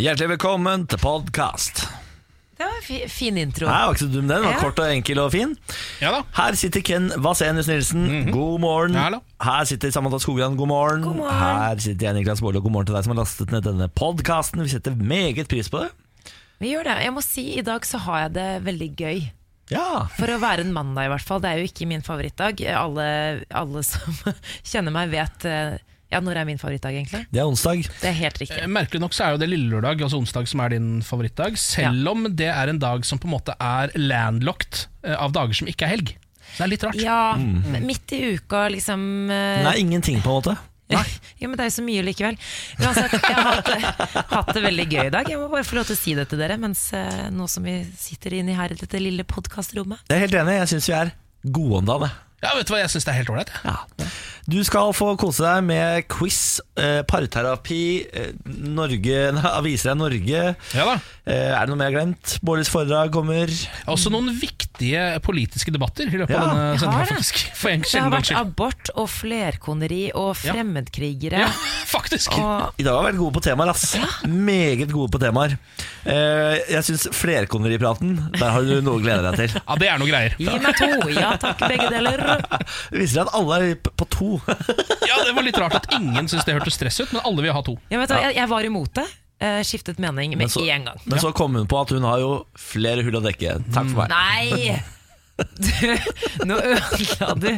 Hjertelig velkommen til podkast. Det var en fi, fin intro. Nei, var ikke så dum den. Var Ja. Kort og enkel og fin. Ja da. Her sitter Ken Vasenius Nilsen. God morgen. Hallo. Her sitter Samantha Skogran. God morgen. God morgen. Her sitter jeg, Niklas Baarli. og God morgen til deg som har lastet ned denne podkasten. Vi setter meget pris på det. Vi gjør det. Jeg må si, I dag så har jeg det veldig gøy. Ja. For å være en mandag, i hvert fall. Det er jo ikke min favorittdag. Alle, alle som kjenner meg, vet eh, Ja, når er min favorittdag, egentlig? Det er onsdag. Det er helt riktig. Eh, Merkelig nok så er jo det lille lørdag, altså onsdag, som er din favorittdag. Selv om det er en dag som på en måte er landlocked eh, av dager som ikke er helg. Så det er litt rart. Ja, mm. midt i uka, liksom eh, Nei, ingenting, på en måte. Ja, men det er jo så mye likevel. Uansett, jeg har hatt, det- hatt det veldig gøy i dag. Jeg må bare få lov til å si det til dere, mens nå som vi sitter inne her i dette lille podkastrommet. Jeg er helt enig. Jeg syns vi er gode om dagen. Ja, vet du hva, jeg syns det er helt ålreit. Ja. Du skal få kose deg med quiz, eh, parterapi, eh, Norge, nei, aviser er Norge. Ja da. Eh, er det noe mer glemt? Bårdis foredrag kommer. Også noen viktige politiske debatter i løpet Ja, av denne jeg sendinga, faktisk. For en Det har vært skyld. abort og flerkoneri og fremmedkrigere. Ja, faktisk. Og I dag har vi vært gode på temaer, ass. Meget gode på temaer. Eh, jeg syns flerkoneripraten, der har du noe å glede deg til. Ja, det er noe greier. Gi meg to! Ja takk, begge deler. Det viser at alle er på to. Ja, Det var litt rart at ingen syntes det hørtes stress ut, men alle vil ha to. Ja, vet du, jeg, jeg var imot det. Eh, skiftet mening med så, en gang. men så kom hun på at hun har jo flere hull å dekke. Takk for meg. Nei! Du, nå ødela du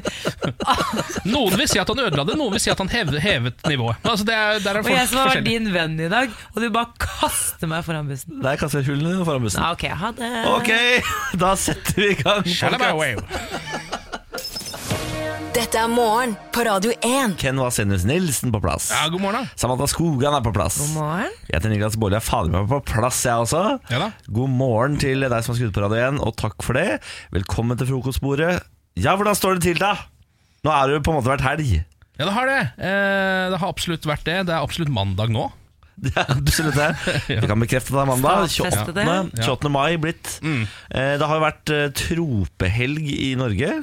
Noen vil si at han ødela det, noen vil si at han hevet, hevet nivået. Altså, det er, det er Og jeg som har vært din venn i dag, og du bare kaster meg foran bussen. Nei, kaster hullene foran bussen. Ja, ok, ha det. Ok, da setter vi i gang. Shalabaway. Dette er morgen på Radio 1. Ken Vasenius Nilsen på plass. Ja, god morgen, da. Samantha Skogan er på plass. God morgen. Jeg heter Niklas Baarli. Jeg er fader meg på plass, jeg også. Ja da. God morgen til deg som har skrudd på radio 1, og takk for det. Velkommen til frokostbordet. Ja, hvordan står det til, da? Nå er det jo på en måte vært helg. Ja, det har det. Eh, det har absolutt vært det. Det er absolutt mandag nå. Det er absolutt det. Vi kan bekrefte det er mandag. 28. 28. mai blitt. Mm. Eh, Det har jo vært eh, tropehelg i Norge.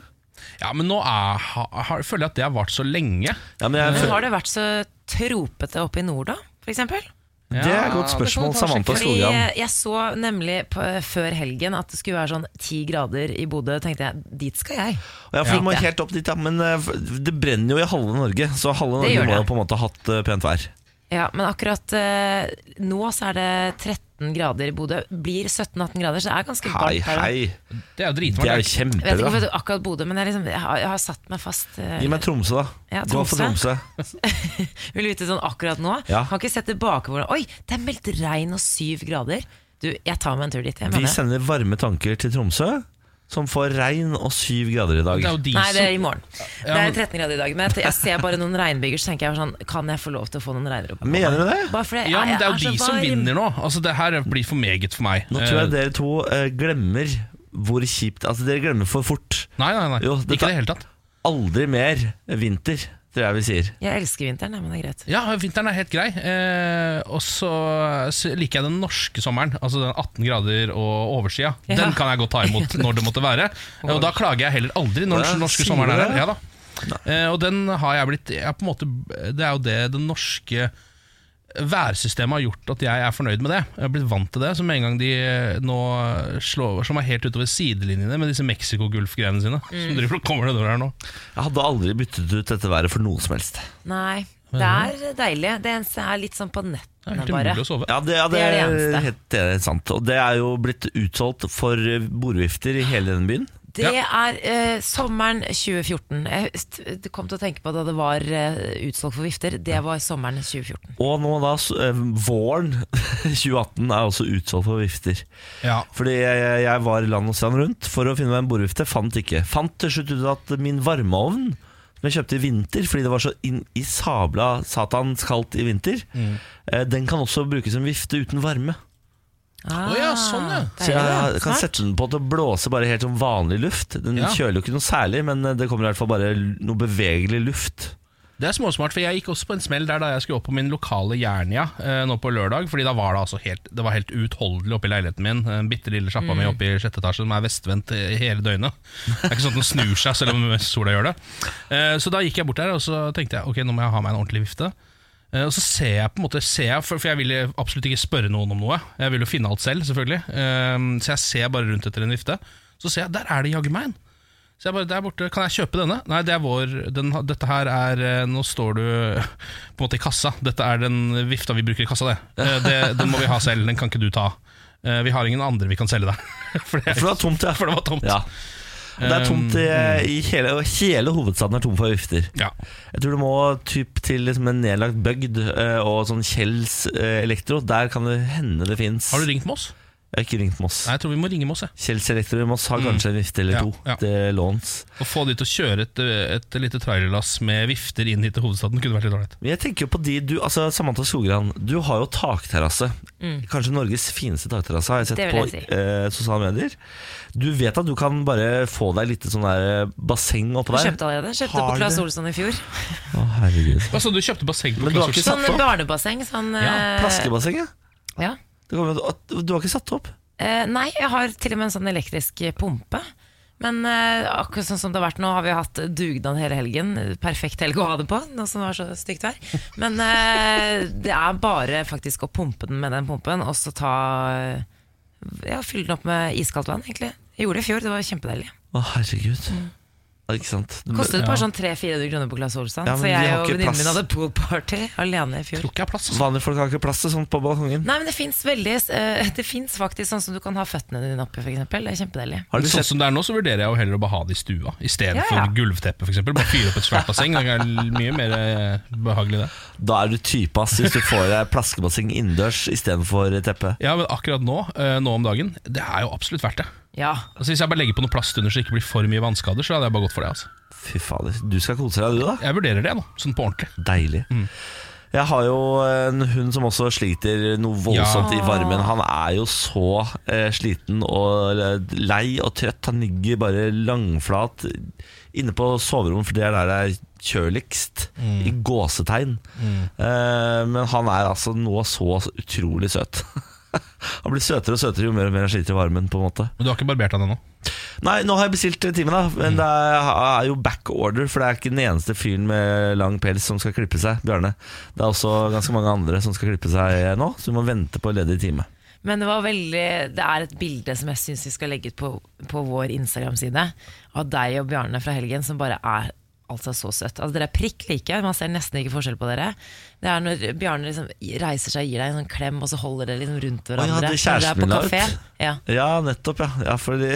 Ja, men nå er, har, har, føler jeg at det har vart så lenge. Ja, men jeg, Men har det vært så tropete oppe i nord, da? For eksempel? det er et godt spørsmål, Samantha Skogran. jeg så nemlig på, før helgen at det skulle være sånn ti grader i Bodø. tenkte jeg, dit skal jeg. Ja, for Ja. må helt opp dit, ja. Men eh, det brenner jo i halve Norge, så halve Norge må jo på en måte ha hatt eh, pent vær. Ja, Men akkurat eh, nå så er det 13 grader i Bodø. Blir 17-18 grader, så det er ganske Hei, varmt her. hei. Det er jo Det er jo. Jeg vet ikke kjempebra. hvorfor det- akkurat Bodø, men jeg, liksom, jeg, har, jeg har satt meg fast. eh, Gi meg Tromsø, da. Ja, Gå for Tromsø. Tromsø. Vil du vite sånn akkurat nå? Ja. Kan ikke sett tilbake hvordan Oi, det er meldt regn og syv grader. Du, jeg tar meg en tur dit. Jeg Vi mener. sender varme tanker til Tromsø, som får regn og syv grader i dag. Det er jo de Nei, det er i morgen. Det er men- 13 grader i dag. Men jeg- ser bare noen regnbyger, så tenker jeg sånn Kan jeg få lov til å få noen regndråper? på Mener du det? Bare fordi Ja, men det er jo de så som varm. vinner nå. Altså, det her blir for meget for meg. Nå tror jeg Eh, dere to uh, glemmer hvor kjipt Altså, dere glemmer for fort. Nei, nei, nei. Jo, dette- Ikke i det hele tatt. Aldri mer vinter, tror jeg vi sier. Jeg elsker vinteren, men det er greit. Ja, vinteren er helt grei. Eh, og så liker jeg den norske sommeren. Altså den 18 grader og oversida. Ja. Den kan jeg godt ta imot når det måtte være. Og da klager jeg heller aldri når den norske sommeren er her. Ja, da. Eh, og den har jeg blitt jeg på en måte, Det er jo det den norske værsystemet har gjort at jeg er fornøyd med det. Jeg har blitt vant til det. Så med en gang de eh, nå slår som er helt utover sidelinjene med disse Mexicogolf-greiene sine, som driver og kommer nedover her nå. Jeg hadde aldri byttet ut dette været for noe som helst. Nei, det er deilig. Det eneste er litt sånn på nett. Det er helt umulig å sove. Ja, det, ja, det, Det er det eneste. helt det er sant. Og det er jo blitt utsolgt for bordvifter i hele denne byen. Det er eh, sommeren 2014. Jeg kom til å tenke på da det var eh, utsolgt for vifter. Det var sommeren 2014. Og nå da, eh, våren 2018 er også utsolgt for vifter. Ja. Fordi jeg, jeg var land og strand rundt for å finne meg en bordvifte, fant ikke. Fant til slutt ut at min varmeovn, som jeg kjøpte i vinter fordi det var så inn i sabla satans kaldt i vinter, eh, den kan også brukes som vifte uten varme. Ah, oh ja, sånn, ja. Så jeg kan sette den på til å blåse bare helt som vanlig luft. Den Ja. kjøler jo ikke noe særlig, men eh, det kommer i hvert fall bare noe bevegelig luft. Det er småsmart, for jeg gikk også på en smell der da jeg skulle opp på min lokale Jernia eh, nå på lørdag. Fordi da var det altså helt, det var helt uutholdelig oppe i leiligheten min. Den bitte lille sjappa mi oppe i sjette etasje som er vestvendt eh, hele døgnet. Det er ikke sånn at den snur seg selv om sola gjør det. Eh, så da gikk jeg bort der og så tenkte jeg ok, nå må jeg ha meg en ordentlig vifte. Eh, Og så ser jeg på en måte ser jeg, For, jeg vil absolutt ikke spørre noen om noe. Jeg vil jo finne alt selv, selvfølgelig. Eh, Så jeg ser bare rundt etter en vifte. Så ser jeg, der er det jaggu meg en. Så jeg bare, der borte, Kan jeg kjøpe denne? Nei, det er vår den, Dette her er eh, Nå står du på en måte i kassa. Dette er den vifta vi bruker i kassa, det. Eh, det den må vi ha selv. Den kan ikke du ta. Vi har ingen andre vi kan selge deg. For det, For det var tomt, ja. for det var tomt. ja. Det er tomt i, i hele, hele hovedstaden er tom for vifter. Ja. Jeg tror du må typ til liksom en nedlagt bygd eh, og sånn Kjells eh, Elektro. Der kan det hende det fins. Har du ringt Moss? Jeg har ikke ringt Moss. Nei, jeg tror vi må ringe Moss. Jeg. Kjell Selektor i Moss har kanskje en vifte eller to ja. til låns. Å få de til å kjøre et, et lite trailerlass med vifter inn hit til hovedstaden kunne vært litt ålreit. Jeg tenker jo på de du, altså Samantha Skogran, du har jo takterrasse. Kanskje Norges fineste takterrasse, har jeg sett jeg på si. eh, sosiale medier. Du vet at du kan bare få deg litt sånn der basseng oppå der? Kjøpte allerede. Kjøpte Har på Claes? Olsson i fjor. Å, herregud. Altså, du kjøpte basseng på Men Claes Olsson? Sånn barnebasseng. Sånn, Ja, Plaskebasseng, ja. Ja. Kommer Du har ikke satt opp? Eh, nei, jeg har til og med en sånn elektrisk pumpe. Men eh, akkurat sånn som det har vært nå, har vi hatt dugnad hele helgen. Perfekt helg å ha det på, nå som det var så stygt vær. Men eh, det er bare faktisk å pumpe den med den pumpen, og så ta Ja, fylle den opp med iskaldt vann, egentlig. Jeg gjorde det i fjor, det var kjempedeilig. Å, herregud. Ja, ikke sant? Det Kostet bare Ja. sånn 300-400 kroner på Claes Olsson. Ja, men så vi jeg har og ikke venninnen min hadde poolparty alene i fjor. Tror ikke jeg har plass. altså. Vanlige folk har ikke plass til sånt på balkongen. Nei, men det fins veldig eh, Det finnes faktisk sånn som du kan ha føttene dine oppi, f.eks. Det er kjempedeilig. Har du Sånn sett som det er nå, så vurderer jeg jo heller å bare ha det i stua i stedet Ja, ja. for gulvteppe. For eksempel. bare fyre opp et svært basseng. Det er mye mer eh, behagelig, det. Da er du type ass hvis du får deg plaskebasseng innendørs istedenfor teppe. Ja, men akkurat nå, eh, nå om dagen, det er jo absolutt verdt det. Ja. Altså Hvis jeg bare legger på noe plast under så det ikke blir for mye vannskader, så hadde jeg bare gått for det. altså Fy fader. Du skal kose deg, du, da. Jeg vurderer det nå, sånn på ordentlig. Deilig. Jeg har jo en hund som også sliter noe voldsomt Ja. i varmen. Han er jo så eh, sliten og lei og trøtt. Han ligger bare langflat inne på soverommet, for det er der det er kjøligst. I gåsetegn. Eh, men han er altså nå så utrolig søt. han blir søtere og søtere jo mer og mer han sliter i varmen. på en måte Men du har ikke barbert han ennå? Nei, nå har jeg bestilt time, da. Men det er, er jo back order, for det er ikke den eneste fyren med lang pels som skal klippe seg. Bjarne Det er også ganske mange andre som skal klippe seg nå, så du må vente på ledig time. Men det var veldig Det er et bilde som jeg syns vi skal legge ut på, på vår Instagram-side, av deg og Bjarne fra helgen, som bare er altså så søtt. Altså, dere er prikk like, man ser nesten ikke forskjell på dere. Det er når Bjarne liksom reiser seg og gir deg en sånn klem, og så holder dere liksom rundt ja, hverandre. det når kjæresten dere er min på la ut. Ja. Ja, nettopp, ja. ja fordi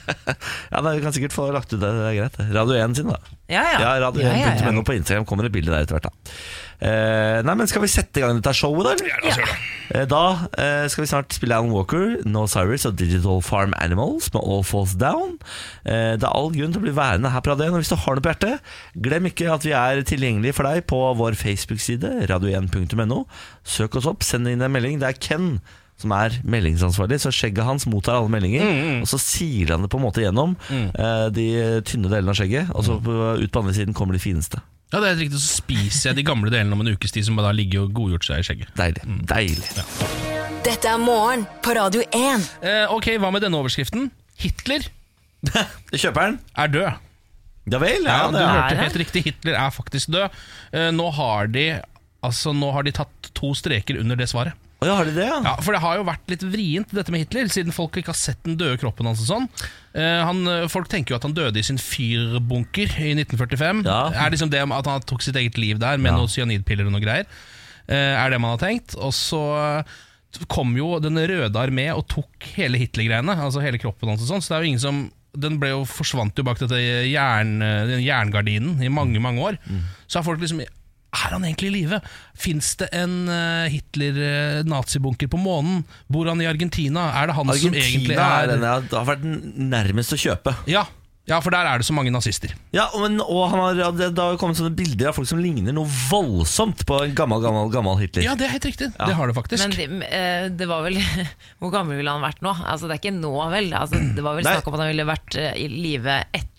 Ja, nei, Vi kan sikkert få lagt ut det, det er greit. Radio 1 sin, da. Ja, ja. Ja, Radio Ja, ja, 1.no ja. på Instagram kommer et bilde der etter hvert. da eh, Nei, men Skal vi sette i gang dette showet, da? eller? Ja. Eh, Da eh, skal vi snart spille Alan Walker, No Cyrus og Digital Farm Animals med All Falls Down. Eh, det er all grunn til å bli værende her på Radio 1. Og hvis du har noe på hjertet, glem ikke at vi er tilgjengelige for deg på vår Facebook-side, radio1.no. Søk oss opp, send inn en melding. Det er Ken som er meldingsansvarlig, så skjegget hans mottar alle meldinger. Og så siler han det på en måte gjennom eh, de tynne delene av skjegget, og så på, ut på andre siden kommer de fineste. Ja, det er helt riktig, Så spiser jeg de gamle delene om en ukes tid som da ligger og godgjort seg i skjegget. Deilig. Deilig. Dette er morgen på Radio 1. Eh, ok, Hva med denne overskriften? Hitler Kjøperen? er død. Ja vel? Ja, Ja, du det er. hørte det. helt riktig. Hitler er faktisk død. Eh, nå, har de, altså, nå har de tatt to streker under det svaret. Ja, har de det, ja? Ja, For det har jo vært litt vrient, dette med Hitler, siden folk ikke har sett den døde kroppen hans. og sånn Eh, han, eh, Folk tenker jo at han døde i sin fyrbunker i 1945. Ja. Er liksom det At han tok sitt eget liv der med Ja. noen cyanidpiller og noe greier. Eh, er det man har tenkt. Og så kom jo Den røde armé og tok hele Hitler-greiene, altså hele kroppen hans. og sånn Så det er jo ingen som den jo, forsvant jo bak dette jern, den jerngardinen i mange mange år. Så har folk liksom Er han egentlig i live? Fins det en uh, Hitler-nazibunker på månen? Bor han i Argentina? Er det han som egentlig Argentina er er den jeg har vært nærmest å kjøpe. Ja, ja, for der er det så mange nazister. Ja, og, men, og han har, ja, det, det har kommet sånne bilder av folk som ligner noe voldsomt på en gammel, gammel, gammel Hitler. Ja, det er helt riktig. Det har det faktisk. Men det, eh, det var vel Hvor gammel ville han vært nå? Altså Det er ikke nå, vel? Altså, det var vel Nei. snakk om at han ville vært eh, i live etter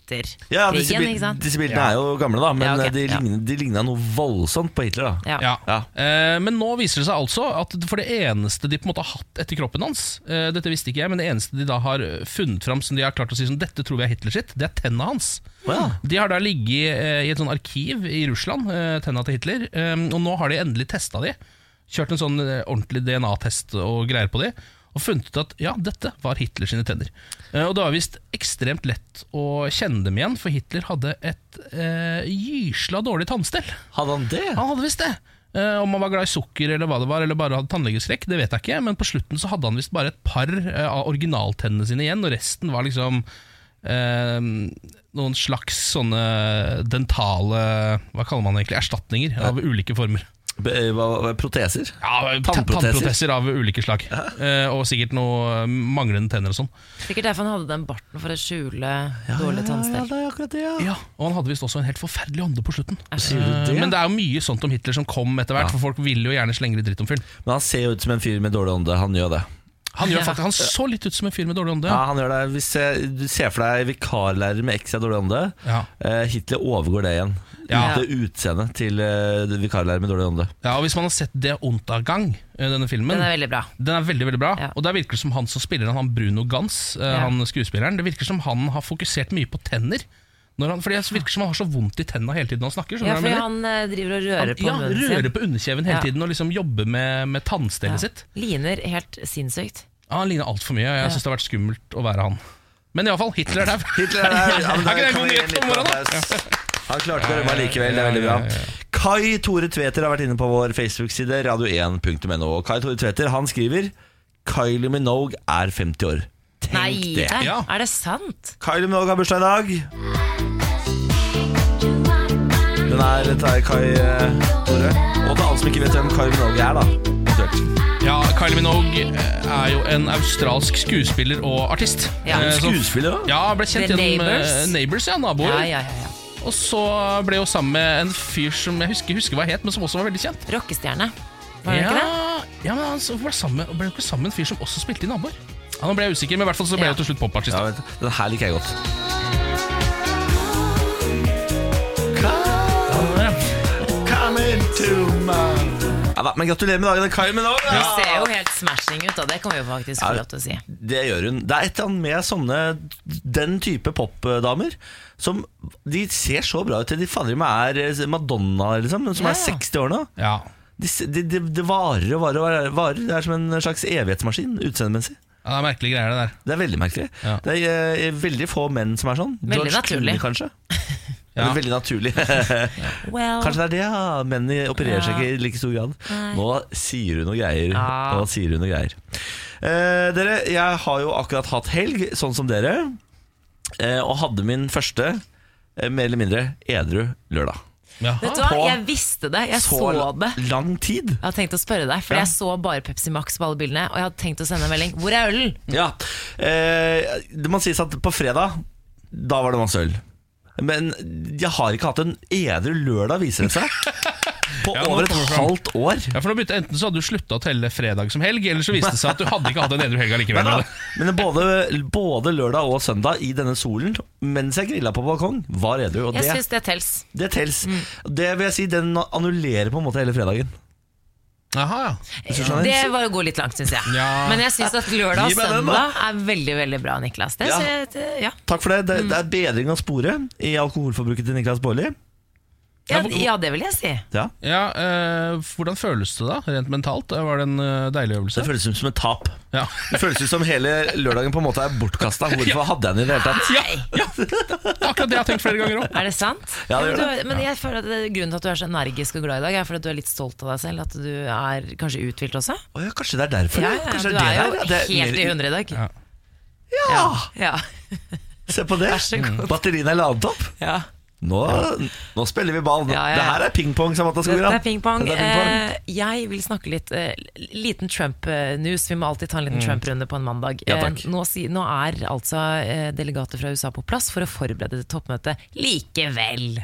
Ja, bil- ikke sant? disse bildene er jo gamle, da, men Ja, ok, de, ligna, de ligna noe voldsomt på Hitler. da Ja. Ja. Ja. Eh, men nå viser det seg altså at for det eneste de på en måte har hatt etter kroppen hans eh, Dette visste ikke jeg, men det eneste de da har funnet fram som de har klart å si som dette tror vi er Hitler sitt, det er tenna hans. Ja. De har da ligget eh, i et sånn arkiv i Russland, eh, tenna til Hitler, eh, og nå har de endelig testa de. Kjørt en sånn eh, ordentlig DNA-test og greier på de, og funnet ut at ja, dette var Hitler sine tenner. Eh, og det var visst ekstremt lett å kjenne dem igjen, for Hitler hadde et eh, gysla dårlig tannstell. Hadde han det? Han hadde visst det. Eh, om han var glad i sukker eller hva det var, eller bare hadde tannlegeskrekk, det vet jeg ikke. Men på slutten så hadde han visst bare et par eh, av originaltennene sine igjen, og resten var liksom eh, noen slags sånne dentale Hva kaller man det egentlig? Erstatninger av ulike former. Proteser? Ja, Tannproteser. Tannproteser av ulike slag. Eh, og sikkert noe manglende tenner og sånn. Sikkert derfor han hadde den barten for å skjule dårlig Ja, tannstell. det er ja. Ja, Og han hadde visst også en helt forferdelig ånde på slutten. Eh, det? Men det er jo mye sånt om Hitler som kom etter hvert, Ja. for folk ville jo gjerne slenge litt dritt om fyren. Men han ser jo ut som en fyr med dårlig ånde. Han gjør det. Han, gjør faktisk, han så litt ut som en fyr med dårlig ånde. Ja, han gjør det Hvis jeg, du ser for deg vikarlærer med ekstra dårlig ånde, Ja. eh, Hitler overgår det igjen. Ja. Det utseendet til uh, vikarlærer med dårlig ånde. Ja, og Hvis man har sett Det Vondt av gang denne filmen Den er veldig bra. Den er veldig veldig bra. Ja. Og der virker det som han som spiller han, han Bruno Gans, eh, Ja. han skuespilleren Det virker som han har fokusert mye på tenner. Når han, fordi Det virker som han har så vondt i tenna hele tiden han snakker. Ja, fordi han eh, driver og rører Han- på munnen sin. rører på underkjeven hele Ja. tiden og liksom jobber med, med tannstellet sitt. Liner helt sinnssykt. Ja, han ligner altfor mye. Jeg syns det har vært skummelt å være han. Men iallfall, Hitler er der. Hitler er der. Ja, men Er ikke det en god nyhet om morgenen. Han klarte å rømme likevel. Det er veldig bra. Kai Tore Tveter har vært inne på vår Facebook-side radio1.no. Kai Tore Tveter han skriver Kylie Minogue er 50 år. Tenk Nei, det. Ja. er det sant? Kylie Minogue har bursdag i dag. Den er dette er Kai eh, Tore. Og til alle som ikke vet hvem Kylie Minogue er, da. Ja, Kylie Minogue eh, er jo en australsk skuespiller og artist. Ja. Eh, Skuespiller, da? Ja, ble kjent The gjennom. Neighbors, ja, naboer. Ja, ja, ja, ja. Og så ble hun sammen med en fyr som jeg husker, husker hva het, men som også var veldig kjent. Rockestjerne. Var det ja, ikke det? ja, men han så ble, sammen, ble hun ikke sammen med en fyr som også spilte i Naboer? Ja, nå ble jeg usikker, men i hvert fall så ble Ja. hun til slutt popartist. Ja, da. vet du, den her liker jeg godt. Coming to my ja, da, men Gratulerer med dagen, Kai Minogue. Hun Ja. ser jo helt smashing ut, og det kan vi jo faktisk få lov til å si. Det gjør hun. Det er et eller annet med sånne Den type popdamer som De ser så bra ut til de fader meg er eh, Madonna, liksom, som Ja, er ja. 60 år nå. Ja. De, de, de, det varer og varer og varer. Det er som en slags evighetsmaskin utseendemessig. ja, det er merkelige greier, det der. Det er veldig merkelig. Ja. Det er eh, veldig få menn som er sånn. Veldig George naturlig. Clooney, kanskje. Ja. er veldig naturlig. Well, Kanskje det er det, ja. Menn opererer seg ikke i like stor grad. Nei. Nå sier hun noe greier. Ja. Nå sier hun noe greier. Eh, dere, jeg har jo akkurat hatt helg, sånn som dere. Eh, og hadde min første, eh, mer eller mindre, edru lørdag. Jaha. vet du hva? på Jeg visste det. Jeg så, Så det. lang tid. Jeg hadde tenkt å spørre deg, for Ja. jeg så bare Pepsi Max på alle bildene. Og jeg hadde tenkt å sende en melding. Hvor er ølen? Ja. Eh, det må sies at på fredag, da var det masse øl. Men jeg har ikke hatt en edru lørdag, viser det seg. På Ja, over et halvt år. Ja, for nå begynte, Enten så hadde du slutta å telle fredag som helg, eller så viste det seg at du hadde ikke hatt en edru helg allikevel. Neida. Men både, både lørdag og søndag i denne solen, mens jeg grilla på balkong, var edru. Jeg det, syns det tels. det tels. Det vil jeg si, den annullerer på en måte hele fredagen. Jaha, ja. Det var å gå litt langt, syns jeg. Ja. Men jeg syns at lørdag og søndag er veldig veldig bra, Niklas. Det, Ja. så jeg- det, ja. Takk for det. Det, det er bedring av sporet i alkoholforbruket til Niklas Baarli. Ja, ja, det vil jeg si. Ja. ja eh, hvordan føles det da, rent mentalt? Var det en eh, deilig øvelse? Det føles ut som et tap. Ja. Det føles ut som hele lørdagen på en måte er bortkasta. Hvorfor hadde jeg den i det hele tatt? Ja, ja. Er akkurat det jeg har tenkt flere ganger òg. Er det sant? Ja, det men, gjør du, er- men jeg føler at det, grunnen til at du er så energisk og glad i dag, er fordi at du er litt stolt av deg selv. At du er kanskje uthvilt også. Oh, ja, kanskje det er derfor? Ja, ja. ja, du det er jo det her, ja. Det er helt i hundre i dag. Ja. Ja, Ja. se på det. Batteriene er ladet opp. ja. Nå, nå spiller vi ball. Ja, ja, Det her er pingpong. Dette er pingpong. Dette er pingpong. Eh, jeg vil snakke litt eh, Liten Trump-news. Vi må alltid ta en liten Trump-runde på en mandag. Mm. Ja. Eh, nå, si, nå er altså eh, delegater fra USA på plass for å forberede toppmøtet likevel.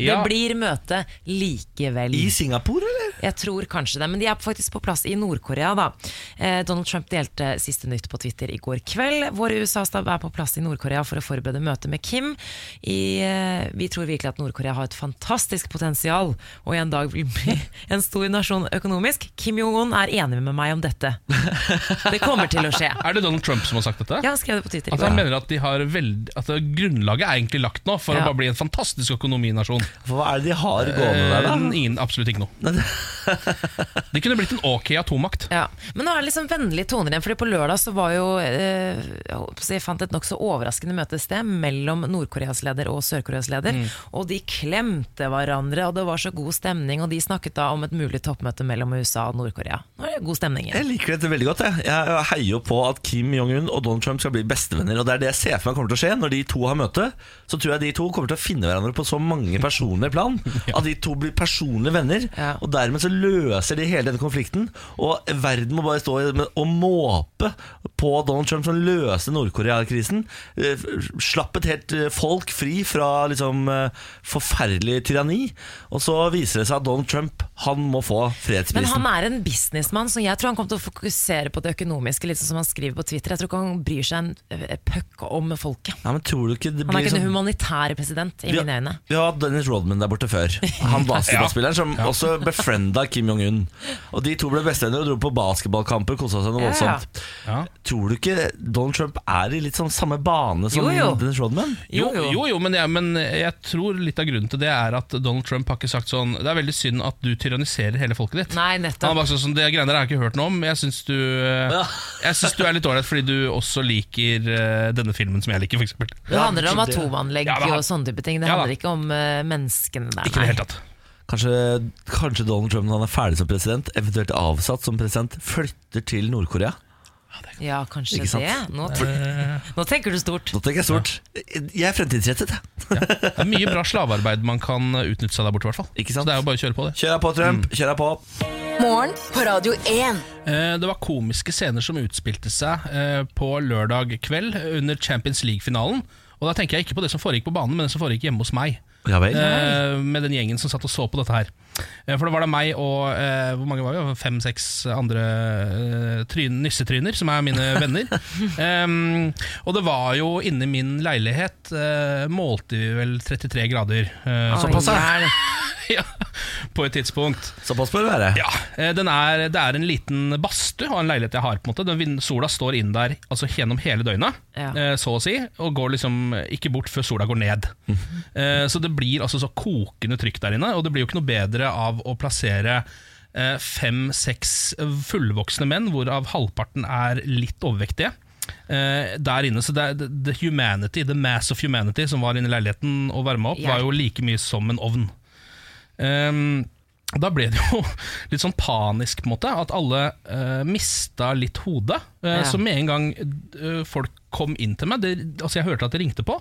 Ja. Det blir møte likevel. I Singapore, eller? Jeg tror kanskje det, men de er faktisk på plass i Nord-Korea. da. Eh, Donald Trump delte siste nytt på Twitter i går kveld. Vår USA-stab er på plass i Nord-Korea for å forberede møtet med Kim. I, eh, vi tror virkelig at Nord-Korea har et fantastisk potensial, og en dag vil bli en stor nasjon økonomisk. Kim Jong-un er enig med meg om dette. Det kommer til å skje. Er det Donald Trump som har sagt dette? Ja, han skrev det på Twitter. At han mener at, de har veld, at grunnlaget er egentlig lagt nå for Ja. å bare bli en fantastisk økonominasjon. For hva er det de har gående der, da? Eh, ingen, absolutt ikke noe. Det kunne blitt en ok atommakt. Ja. Men nå er det liksom vennlige toner igjen. Fordi på lørdag så var jo eh, Jeg holdt å si, jeg fant et nokså overraskende møte et sted mellom Nord-Koreas leder og Sør-Koreas leder. Mm. Og de klemte hverandre, og det var så god stemning. Og de snakket da om et mulig toppmøte mellom USA og Nord-Korea. Nå er det god stemning Jeg liker dette veldig godt. Jeg, jeg heier jo på at Kim Jong-un og Donald Trump skal bli bestevenner. Og det er det jeg ser for meg kommer til å skje. Når de to har møte, så tror jeg de to kommer til å finne hverandre på så mange personlige plan at de to blir personlige venner. Og dermed så løser de hele denne konflikten. Og verden må bare stå og måpe på Donald Trump som løste Nord-Korea-krisen. Eh, Slapp et helt eh, folk fri fra liksom eh, forferdelig tyranni. Og så viser det seg at Donald Trump han må få fredsprisen. Men han er en businessmann, så jeg tror han kommer til å fokusere på det økonomiske, litt sånn som han skriver på Twitter. Jeg tror ikke han bryr seg en pøkk om folket. Ja, men tror du det Han er ikke en sånn humanitær president, i Vi mine øyne. Vi har hatt Dennis Rodman der borte før. Han basketballspilleren som også befrienda Kim Jong-un. Og De to ble bestevenner og dro på basketballkamper. Kosa seg noe Ja, ja. voldsomt. Ja. Tror du ikke Donald Trump er i litt sånn samme bane som Jo, jo. Dennis Rodman? Jo, jo, jo men, jeg, men jeg tror litt av grunnen til det er at Donald Trump har ikke sagt sånn Det er veldig synd at du tyranniserer hele folket ditt. Nei, nettopp Han har var bare sånn, Det greiene der har jeg ikke hørt noe om. Jeg syns du, synes du er litt ålreit fordi du også liker eh, denne filmen som jeg liker, f.eks. Det handler om atomanlegg Ja, og sånne type ting. Det Ja, handler ikke om eh, menneskene der. Ikke i det hele tatt. Kanskje, kanskje Donald Trump når han er ferdig som president, eventuelt avsatt som president, flytter til Nord-Korea? Ja, kanskje Ikke sant? det. Nå, nå tenker du stort. Nå tenker jeg stort. Jeg er fremtidsrettet. jeg. Det er mye bra slavearbeid man kan utnytte seg der borte, i hvert fall. Ikke sant? Så det er jo bare å kjøre på det. Kjør deg på, Trump. Mm. Kjør deg på. Morgen på Radio 1. Eh, Det var komiske scener som utspilte seg eh, på lørdag kveld under Champions League-finalen. Og da tenker jeg ikke på det som foregikk på banen, men det som foregikk hjemme hos meg. Ja. Eh, Med den gjengen som satt og så på dette her. Eh, For det var da meg og eh, hvor mange var vi? fem-seks andre eh, tryn, nissetryner, som er mine venner. Og det var jo inni min leilighet eh, målte vi vel 33 grader. eh, Såpass, ja. Oi, hjelp. ja, på et tidspunkt. Såpass bør det være. Ja, eh, den er, Det er en liten badstue og en leilighet jeg har. på en måte den, Sola står inn der altså gjennom hele døgnet, Ja. eh, så å si, og går liksom ikke bort før sola går ned. Eh, Så det blir altså så kokende trykk der inne, og det blir jo ikke noe bedre av å plassere eh, fem-seks fullvoksne menn, hvorav halvparten er litt overvektige. eh, der inne, så det, the, the humanity, the mass of humanity som var inne i leiligheten og varma opp, Ja. var jo like mye som en ovn. Ehm, da ble det jo litt sånn panisk, på en måte. At alle uh, mista litt hodet. Uh, Ja. Så med en gang uh, folk kom inn til meg det, Altså Jeg hørte at de ringte på.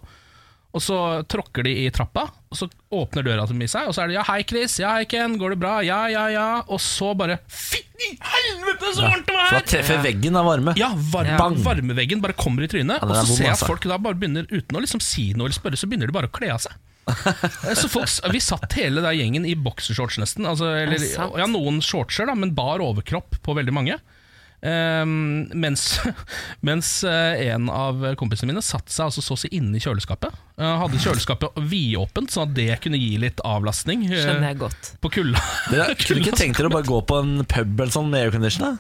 Og så tråkker de i trappa, og så åpner døra til seg, og så er det 'ja, hei, Chris', 'ja, hei, Ken', 'går det bra', 'ja, ja, ja', og så bare 'fy i helvete, så varmt det var her'! For da treffer veggen av varme. Ja, var Ja. varmeveggen bare kommer i trynet. Ja, og så ser jeg at altså. folk da bare begynner uten å liksom si noe eller spørre, så begynner de bare å kle av seg. Eh, så folk, Vi satt hele der gjengen i boksershorts nesten. Altså, eller, ja, Noen shortser, da, men bar overkropp på veldig mange. Um, mens mens eh, en av kompisene mine satte seg altså så å si inne i kjøleskapet. Uh, hadde kjøleskapet vidåpent, sånn at det kunne gi litt avlastning Uh, Skjønner jeg godt. på kulda. Dere kunne ikke tenkt dere å bare gå på en pub eller sånn med aircondition?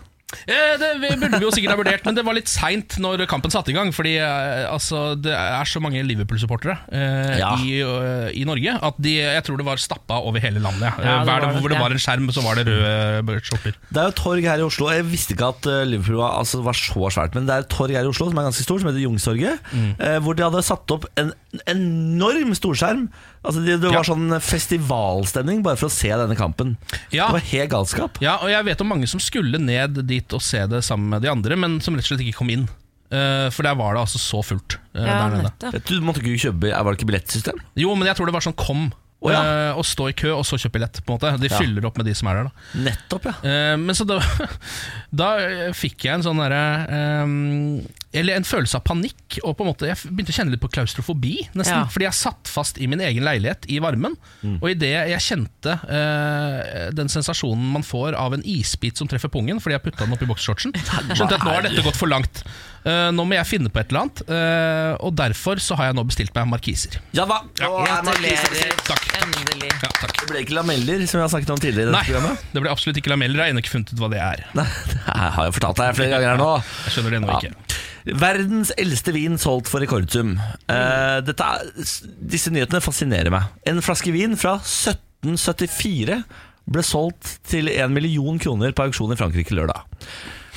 Eh, det burde vi jo sikkert ha vurdert, men det var litt seint når kampen satte i gang. Fordi eh, altså, det er så mange Liverpool-supportere eh, Ja. i, uh, i Norge at de, jeg tror det var stappa over hele landet. ja. Det Hver, dag hvor det var en skjerm, så var det røde skjorter. Det er jo torg her i Oslo. Jeg visste ikke at Liverpool var, altså, var så svært, men det er et torg her i Oslo som er ganske stort, som heter Youngstorget. eh, hvor de hadde satt opp en enorm storskjerm. Altså, det, det var Ja. sånn festivalstemning bare for å se denne kampen. Ja. Det var helt galskap. Ja, og jeg vet om mange som skulle ned dit og se det sammen med de andre, men som rett og slett ikke kom inn. Uh, for der var det altså så fullt Uh, Ja, der nede. Du måtte ikke kjøpe Var det ikke billettsystem? Jo, men jeg tror det var sånn kom. Å, ja. eh, og stå i kø, og så kjøpe billett. på en måte De Ja. fyller opp med de som er der. da Nettopp, ja. Eh, men så da, da fikk jeg en sånn derre ehm, eller en følelse av panikk. Og på en måte, Jeg begynte å kjenne litt på klaustrofobi, nesten. Ja. Fordi jeg satt fast i min egen leilighet i varmen. Og idet jeg kjente eh, den sensasjonen man får av en isbit som treffer pungen fordi jeg putta den oppi boksershortsen, skjønte jeg at nå har dette gått for langt. Uh, nå må jeg finne på et eller annet. uh, og derfor så har jeg nå bestilt meg markiser. Ja da! Ja. er Gratulerer. Takk. Endelig. Ja, takk. Det ble ikke lameller, som vi har snakket om tidligere. i Nei, dette programmet det ble absolutt ikke lameller. Jeg har ennå ikke funnet ut hva det er. Nei, det har jeg fortalt deg flere ganger her nå. Jeg skjønner det ennå Ja. ikke. Verdens eldste vin solgt for rekordsum. Uh, dette er, disse nyhetene fascinerer meg. En flaske vin fra 1774 ble solgt til 1 million kroner på auksjon i Frankrike lørdag.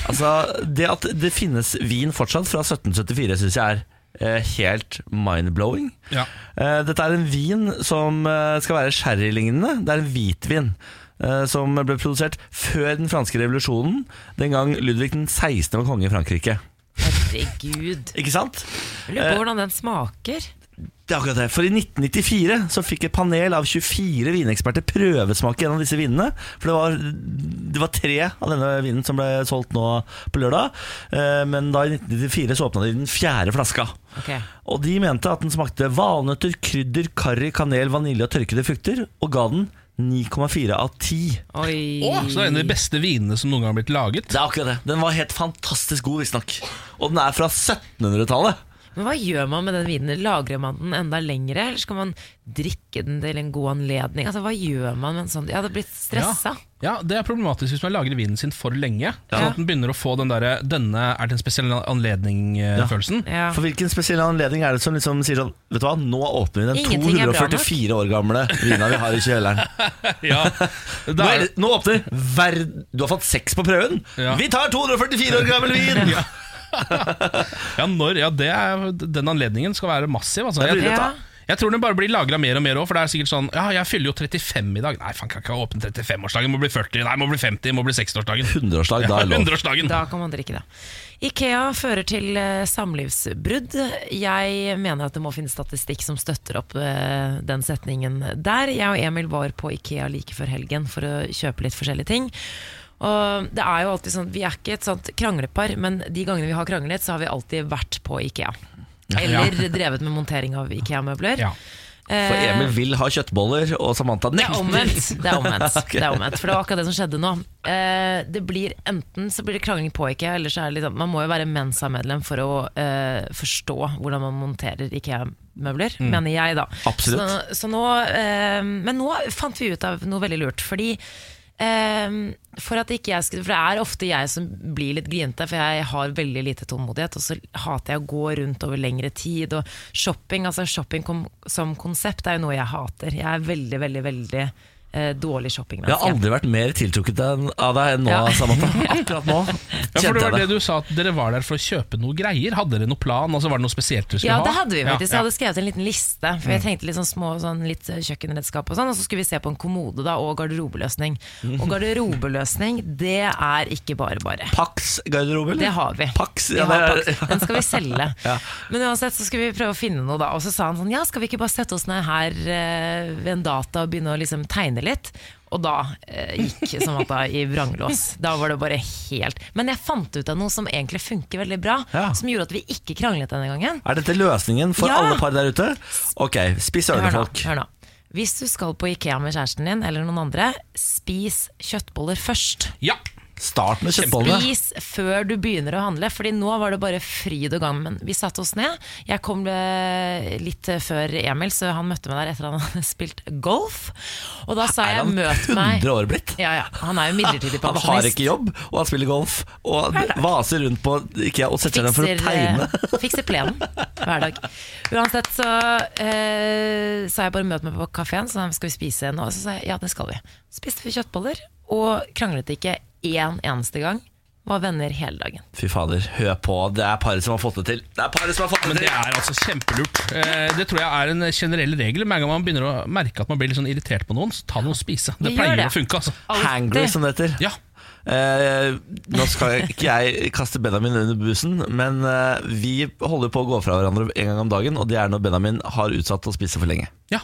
Altså, Det at det finnes vin fortsatt fra 1774, syns jeg er eh, helt mind-blowing. Ja. Eh, dette er en vin som eh, skal være sherrylignende. Det er en hvitvin. eh, Som ble produsert før den franske revolusjonen, den gang Ludvig den 16. var konge i Frankrike. Herregud. Ikke sant? Jeg lurer på hvordan den smaker. Det er akkurat det. For i 1994 så fikk et panel av 24 vineksperter prøvesmake en av disse vinene. For det var, det var tre av denne vinen som ble solgt nå på lørdag. Eh, Men da i 1994 så åpna de den fjerde flaska. Okay. Og de mente at den smakte valnøtter, krydder, karri, kanel, vanilje og tørkede frukter. Og ga den 9,4 av 10. Oi. Å, så det er en av de beste vinene som noen gang har blitt laget. Det er akkurat det. Den var helt fantastisk god, visstnok. Og den er fra 1700-tallet. Men hva gjør man med den vinen? Lagrer man den enda lengre, eller skal man drikke den til en god anledning? Altså, Hva gjør man med en sånn Jeg hadde blitt stressa. Ja, Det er problematisk hvis man lagrer vinen sin for lenge. Sånn at den begynner å få den derre 'denne er til en spesiell anledning'-følelsen. Ja. For hvilken spesiell anledning er det som liksom sier sånn Vet du hva, nå åpner vi den Ingenting er bra nok. 244 år gamle vina vi har i kjelleren. Ja, Nå, er, det, nå åpner verden Du har fått seks på prøven! Ja. Vi tar 244 år gammel vin! ja, når, ja, det er, den anledningen skal være massiv. Altså. Jeg, Ja. jeg tror den bare blir lagra mer og mer òg, for det er sikkert sånn Ja, jeg fyller jo 35 i dag. Nei, faen, kan ikke åpne 35-årsdagen. Må bli 40, nei, må bli 50, må bli 60-årsdagen. 100-årsdag, da er lov. 100-årsdagen. Da kan man drikke det. Ikea fører til eh, samlivsbrudd. Jeg mener at det må finnes statistikk som støtter opp eh, den setningen der. Jeg og Emil var på Ikea like før helgen for å kjøpe litt forskjellige ting. Og det er jo alltid sånn, Vi er ikke et sånt kranglepar, men de gangene vi har kranglet, så har vi alltid vært på Ikea. Eller drevet med montering av Ikea-møbler. Ja. For Eh, Emil vil ha kjøttboller, og Samantha det er omvendt. Det er omvendt. okay. det er omvendt For det var akkurat det som skjedde nå. Eh, det blir Enten så blir det krangling på IKEA, eller så er det liksom Man må jo være Mensa-medlem for å uh, forstå hvordan man monterer IKEA-møbler, mener jeg, da. Absolutt. Så, så nå uh, Men nå fant vi ut av noe veldig lurt, fordi eh, for at ikke jeg skulle For det er ofte jeg som blir litt grinete, for jeg har veldig lite tålmodighet, og så hater jeg å gå rundt over lengre tid. Og shopping, altså shopping kom, som konsept er jo noe jeg hater. Jeg er veldig, veldig, veldig eh, dårlig Jeg har aldri vært mer tiltrukket av deg enn nå, Ja. Samantha. Akkurat nå Ja, for kjente det var jeg det du sa at Dere var der for å kjøpe noe greier. Hadde dere noe plan? Altså Var det noe spesielt dere skulle Ja, ha? det hadde vi faktisk. Jeg Ja, hadde skrevet en liten liste. For jeg tenkte litt sånn små sånn litt kjøkkenredskap og sånn, og så skulle vi se på en kommode da, og garderobeløsning. Og garderobeløsning, det er ikke bare bare. Pax garderobe, Det har vi. Pax, Vi ja, har det er- Pax. Den skal vi selge. Ja. Men uansett så skulle vi prøve å finne noe, da. Og så sa han sånn Ja, skal vi ikke bare sette oss ned her eh, ved en data og begynne å liksom tegne litt? Og da eh, gikk Samantha i vranglås. Da var det bare helt Men jeg fant ut av noe som egentlig funker veldig bra, Ja. som gjorde at vi ikke kranglet denne gangen. Er dette løsningen for Ja. alle par der ute? Ok, spis ørene, folk. hør nå. Hvis du skal på Ikea med kjæresten din eller noen andre, spis kjøttboller først. Ja. Start med kjøttbollene. Spis før du begynner å handle, Fordi nå var det bare fryd og gammen. Vi satte oss ned. Jeg kom eh, litt før Emil, så han møtte meg der etter han hadde spilt golf. Og da sa Er jeg han 'møt meg'. 100 år blitt? Ja, ja, Han er jo midlertidig Han har ikke jobb, og han spiller golf. Og vaser rundt på IKEA og setter seg ned for å tegne. eh, fikser plenen hver dag. Uansett så eh, sa jeg bare 'møt meg på kafeen', så skal vi spise nå? Så sa jeg ja, det skal vi. Spiste vi kjøttboller, og kranglet ikke én eneste gang. Var venner hele dagen. Fy fader, hør på. Det er paret som har fått det til. Det er paret som har fått det til Men det er altså kjempelurt. Eh, Det tror jeg er en generell regel. Hver gang man begynner å merke at man blir litt sånn irritert på noen, så ta noe å spise. Det pleier det. å funke, altså. Hangry, som det heter. Ja. Eh, nå skal ikke jeg kaste Benjamin under bussen, men eh, vi holder på å gå fra hverandre en gang om dagen, og det er når Benjamin har utsatt å spise for lenge. ja.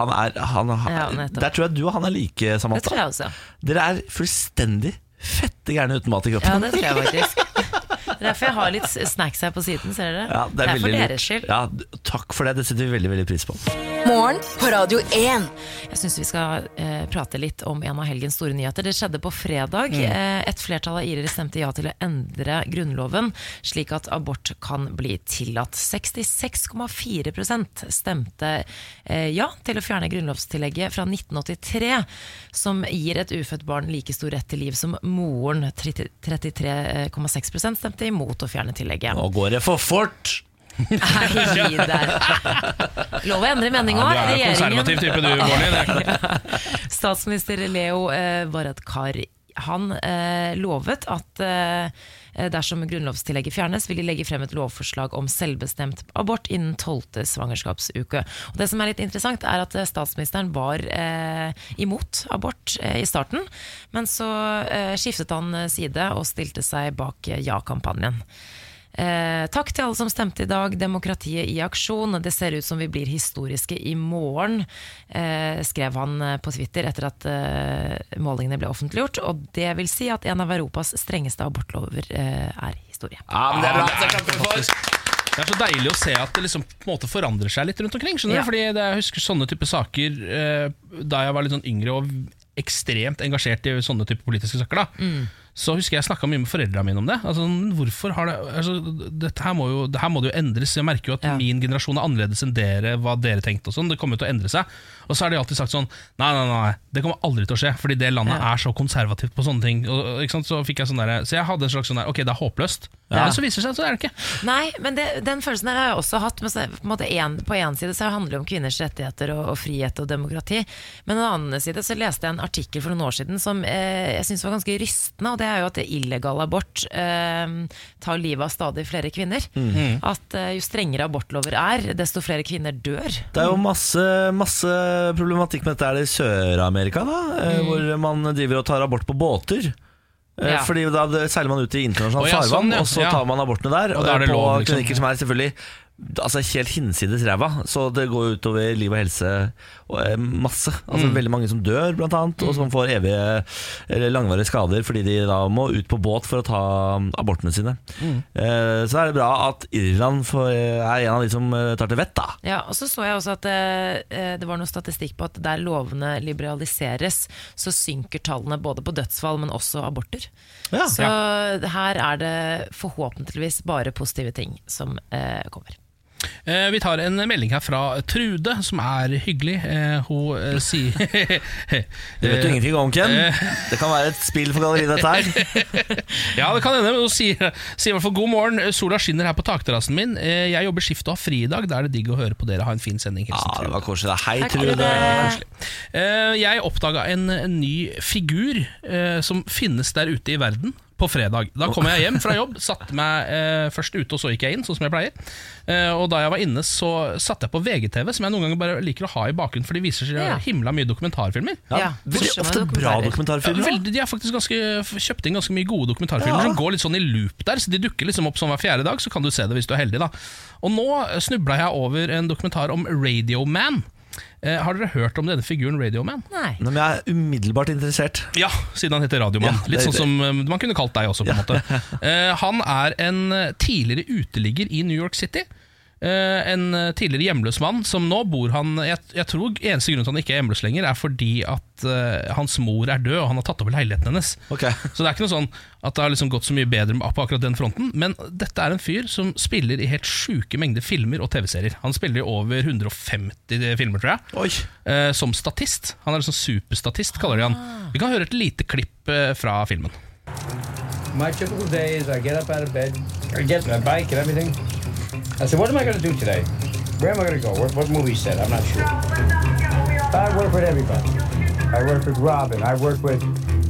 Han er, han, Ja, der tror jeg du og han er like, Det Samantha. tror jeg også. Dere er fullstendig fett gjerne uten mat i kroppen. Ja, det tror jeg faktisk. Det er derfor jeg har litt snacks her på siden, ser dere. Ja, det er, for veldig deres skyld. Ja, takk for det, det setter vi veldig veldig pris på. Morgen på Radio 1. Jeg syns vi skal eh, prate litt om en av helgens store nyheter. Det skjedde på fredag. Eh, et flertall av irere stemte ja til å endre grunnloven slik at abort kan bli tillatt. 66,4 stemte eh, ja til å fjerne grunnlovstillegget fra 1983, som gir et ufødt barn like stor rett til liv som moren. 33,6% stemte imot å fjerne tillegget. Nå går det for fort! Nei, gi. Lov å endre mening Ja, òg. du er jo konservativ type du, er. Statsminister Leo eh, Varadkar han eh, lovet at eh, dersom grunnlovstillegget fjernes, vil de legge frem et lovforslag om selvbestemt abort innen tolvte svangerskapsuke. Og det som er litt interessant, er at eh, statsministeren var eh, imot abort eh, i starten, men så eh, skiftet han eh, side og stilte seg bak eh, ja-kampanjen. Eh, takk til alle som stemte i dag. Demokratiet i aksjon. Det ser ut som vi blir historiske i morgen, eh, skrev han eh, på Twitter etter at eh, målingene ble offentliggjort. Og det vil si at en av Europas strengeste abortlover eh, er historie. Ja, men det er bra. Det, er det er så deilig å se at det liksom på en måte forandrer seg litt rundt omkring. Skjønner Ja. du? Fordi det, Jeg husker sånne type saker eh, da jeg var litt sånn yngre og ekstremt engasjert i sånne type politiske saker. da Så husker jeg snakka mye med foreldrene mine om det. Altså, hvorfor har det altså, dette her må, jo, det her må det jo endres. Jeg merker jo at Ja. min generasjon er annerledes enn dere, hva dere tenkte. og sånn Det kommer jo til å endre seg. Og så har de alltid sagt sånn Nei, nei, nei, det kommer aldri til å skje, fordi det landet Ja. er så konservativt på sånne ting. Og? Så fikk jeg sånn der, Så jeg hadde en slags sånn der Ok, det er håpløst. Ja. Men så viser det seg at så er det ikke. Nei, men det, den følelsen der har jeg også hatt. Men så, på, en måte en, på en side så handler det om kvinners rettigheter og, og frihet og demokrati. Men på den andre side så leste jeg en artikkel for noen år siden som eh, jeg syns var ganske rystende. Og det er jo at illegal abort eh, tar livet av stadig flere kvinner. At eh, jo strengere abortlover er, desto flere kvinner dør. Det er jo masse, masse problematikk med dette her i Sør-Amerika, da, Mm. hvor man driver og tar abort på båter. Eh, Ja. Fordi da seiler man ut i internasjonalt oh, ja, farvann, sånn, ja. og så tar man abortene der. Og er det på lov, liksom. klinikker som er selvfølgelig altså helt hinsides ræva, så det går utover liv og helse og eh, masse. Altså Mm. Veldig mange som dør, blant annet, og som får evige eller langvarige skader fordi de da må ut på båt for å ta um, abortene sine. Mm. Eh, Så er det bra at Irland får, er en av de som eh, tar til vett, da. Ja, og så så jeg også at eh, det var noe statistikk på at der lovene liberaliseres, så synker tallene både på dødsfall, men også aborter. Ja. Så her er det forhåpentligvis bare positive ting som eh, kommer. Eh, vi tar en melding her fra Trude, som er hyggelig. Eh, hun eh, sier Det vet du ingenting om, Ken. Det kan være et spill for galleriet, dette her. Ja, det kan hende. men Hun sier, sier i hvert fall god morgen. Sola skinner her på takterrassen min. Eh, jeg jobber skift og har fri i dag. Da er det digg å høre på dere. Ha en fin sending. Hilsen Ja, det var koselig. Hei, Trude. Trude. Eh, jeg oppdaga en, en ny figur eh, som finnes der ute i verden. På fredag. Da kom jeg hjem fra jobb, satte meg eh, først ute, og så gikk jeg inn, sånn som jeg pleier. Eh, og da jeg var inne, så satte jeg på VGTV, som jeg noen ganger bare liker å ha i bakgrunnen, for de viser seg Ja. himla mye dokumentarfilmer. Ja, Ja, ofte bra dokumentarer. Ja, dokumentarfilmer. da. veldig, de har faktisk ganske, kjøpt inn ganske mye gode dokumentarfilmer Ja. som går litt sånn i loop der. Så De dukker liksom opp sånn hver fjerde dag, så kan du se det hvis du er heldig. da Og nå snubla jeg over en dokumentar om Radioman. Eh, har dere hørt om denne figuren Radioman? Nei. Nei, Men jeg er umiddelbart interessert. Ja, siden han heter Radioman. Ja, Litt sånn som eh, man kunne kalt deg også, på en måte. Eh, han er en eh, tidligere uteligger i New York City. Eh, en eh, tidligere hjemløs mann som nå bor han Jeg, jeg tror eneste grunn til at han ikke er hjemløs lenger, er fordi at uh, hans mor er død, og han har tatt over leiligheten hennes. Okay. Så det er ikke noe sånn at det har liksom gått så mye bedre på akkurat den fronten. Men dette er en fyr som spiller i helt sjuke mengder filmer og TV-serier. Han spiller i over 150 filmer, tror jeg Oi. eh, som statist. Han er liksom superstatist, kaller de han. Vi kan høre et lite klipp uh, fra filmen. My typical day is I get up out of bed, I get my bike and everything. I said, what am I going to do today? Where am I going to go? What, what movie set? I'm not sure. I work with everybody. I work with Robin. I work with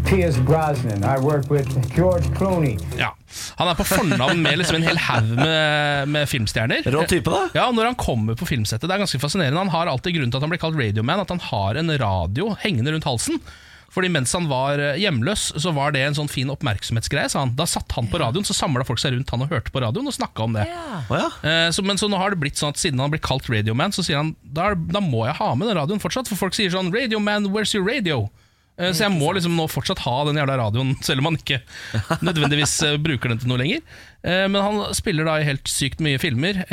Pierce Brosnan. I work with George Clooney. Ja. Han er på fornavn med liksom en hel haug med, med filmstjerner. Rå type, da. Ja, og Når han kommer på filmsettet, det er ganske fascinerende. Han har alltid grunn til at han blir kalt Radioman, at han har en radio hengende rundt halsen. Fordi mens han var eh, hjemløs, så var det en sånn fin oppmerksomhetsgreie, sa han. Da satt han på radioen, så samla folk seg rundt han og hørte på radioen og snakka om det. Ja. Eh, så, men så nå har det blitt sånn at siden han blir kalt Radioman, så sier han da, da må jeg ha med den radioen fortsatt. For folk sier sånn 'Radioman, where's your radio?' Eh, Så jeg må liksom nå fortsatt ha den jævla radioen, selv om han ikke nødvendigvis eh, bruker den til noe lenger. Eh, Men han spiller da i helt sykt mye filmer,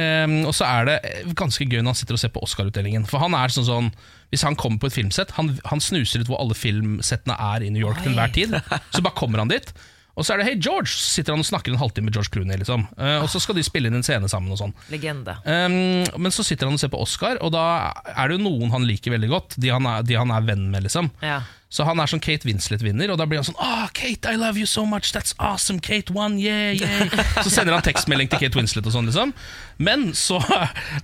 og så er det ganske gøy når han sitter og ser på Oscar-utdelingen. For han er sånn sånn Hvis han kommer på et filmsett, han, han snuser ut hvor alle filmsettene er i New York til enhver tid, så bare kommer han dit. Og så er det Hey George', så sitter han og snakker en halvtime med George Clooney. Liksom. Uh, Og så skal de spille inn en scene sammen. og sånn Legende. Um, men så sitter han og ser på Oscar, og da er det jo noen han liker veldig godt. De han er, de han er venn med, liksom. Ja. Så han er sånn Kate Winslet-vinner, og da blir han sånn Ah, Kate, I love you so much, that's awesome, Kate won, yeah, yeah Så sender han tekstmelding til Kate Winslet og sånn, liksom. Men så,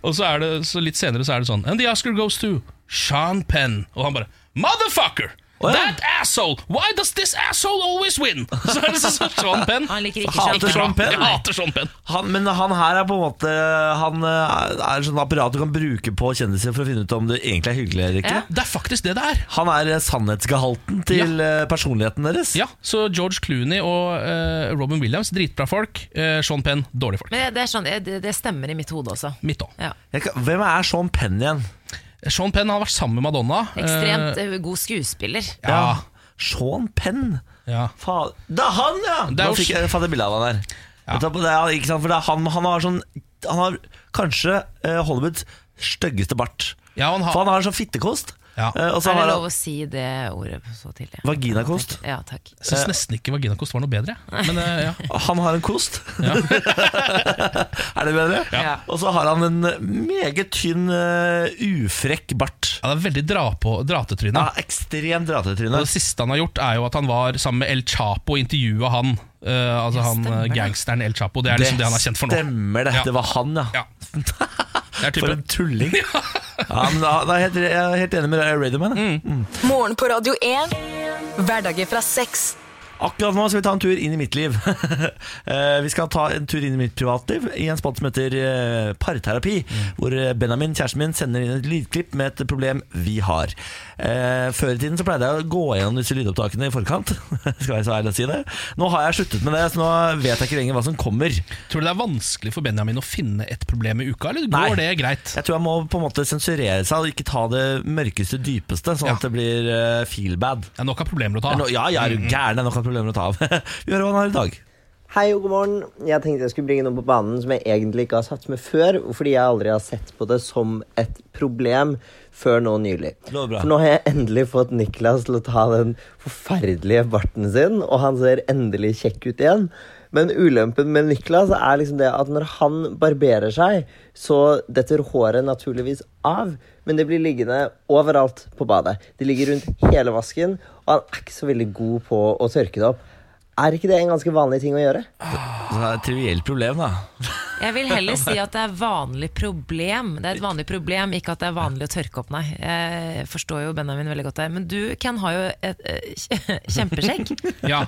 og så, er det, så litt senere så er det sånn And the Oscar goes to Sean Penn. Og han bare Motherfucker! Å, ja. That asshole! Why does this asshole always win? Så er det sånn Sean Penn. Han liker ikke Hater Sean Penn. Jeg hater Sean Penn. Han, men han her er på en måte Han er er sånn apparat du kan bruke på kjendiser for å finne ut om det egentlig er hyggelig eller ikke. Ja. Det er faktisk det det er. Han er eh, sannhetsgehalten til ja. personligheten deres. Ja, så George Clooney og uh, Robin Williams, dritbra folk. Uh, Sean Penn, dårlige folk. Men det, er sånn, det, det stemmer i mitt hode også. Mitt også. Ja. Jeg hvem er Sean Penn igjen? Sean Penn har vært sammen med Madonna. Ekstremt Eh, eh, god skuespiller. ja, Sean Penn? ja. Fa Det er han, ja! Det er Nå jo- fikk jeg fått et bilde av han der. Ja. det er, ikke sant? For det er han, han har sånn Han har kanskje eh, Hollywoods styggeste bart. ja han har- For han har sånn fittekost. Ja. Eh, og så Er det har lov å si det ordet så tidlig? Vaginakost. Ja, takk. jeg syns nesten ikke vaginakost var noe bedre. Men eh, ja. Han har en kost. er det bedre? Ja. Og så har han en meget tynn, eh, ufrekk bart. ja, det er veldig dra på, dratetryne. Ja, ekstremt Og dratetryne. det siste han har gjort, er jo at han var sammen med El Chapo og intervjua han. eh, altså han eh, gangsteren El Chapo. Det er liksom det, han er kjent for nå. Stemmer det. Ja. Det var han, ja. Ja. Det er For en tulling. Ja, men da, da er jeg, helt, jeg er helt enig med deg, jeg. Mm. Morgen på Radio 1. Hverdager fra seks. Akkurat nå skal vi ta en tur inn i mitt liv. Eh, vi skal ta en tur inn i mitt privatliv i en spalt som heter Parterapi. Parterapi. Hvor eh, Benjamin, kjæresten min, sender inn et lydklipp med et problem vi har. Eh, Før i tiden så pleide jeg å gå gjennom disse lydopptakene i forkant. skal være så ærlig å si det Nå har jeg sluttet med det, så nå vet jeg ikke lenger hva som kommer. Tror du det er vanskelig for Benjamin å finne et problem i uka, eller går Nei. det greit? Jeg tror jeg må på en måte sensurere seg og ikke ta det mørkeste, dypeste, sånn Ja. at det blir feel bad. Det er nok av problemer å ta. Ja, jeg er jo gæren, det er nok av problemer å ta av. vi hører hva han har i dag. Hei og god morgen. Jeg tenkte jeg skulle bringe noe på banen som jeg egentlig ikke har satt med før, fordi jeg aldri har sett på det som et problem før nå nylig. For nå har jeg endelig fått Niklas til å ta den forferdelige barten sin, og han ser endelig kjekk ut igjen. Men ulempen med Niklas er liksom det at når han barberer seg, så detter håret naturligvis av, men det blir liggende overalt på badet. Det ligger rundt hele vasken, og han er ikke så veldig god på å tørke det opp. Er ikke det en ganske vanlig ting å gjøre? Det er et trivielt problem, da. Jeg vil heller si at det er vanlig problem. Det er et vanlig problem, ikke at det er vanlig å tørke opp, nei. Jeg forstår jo Benjamin veldig godt der. Men du, Ken, har jo et eh, kjempeskjegg. Ja.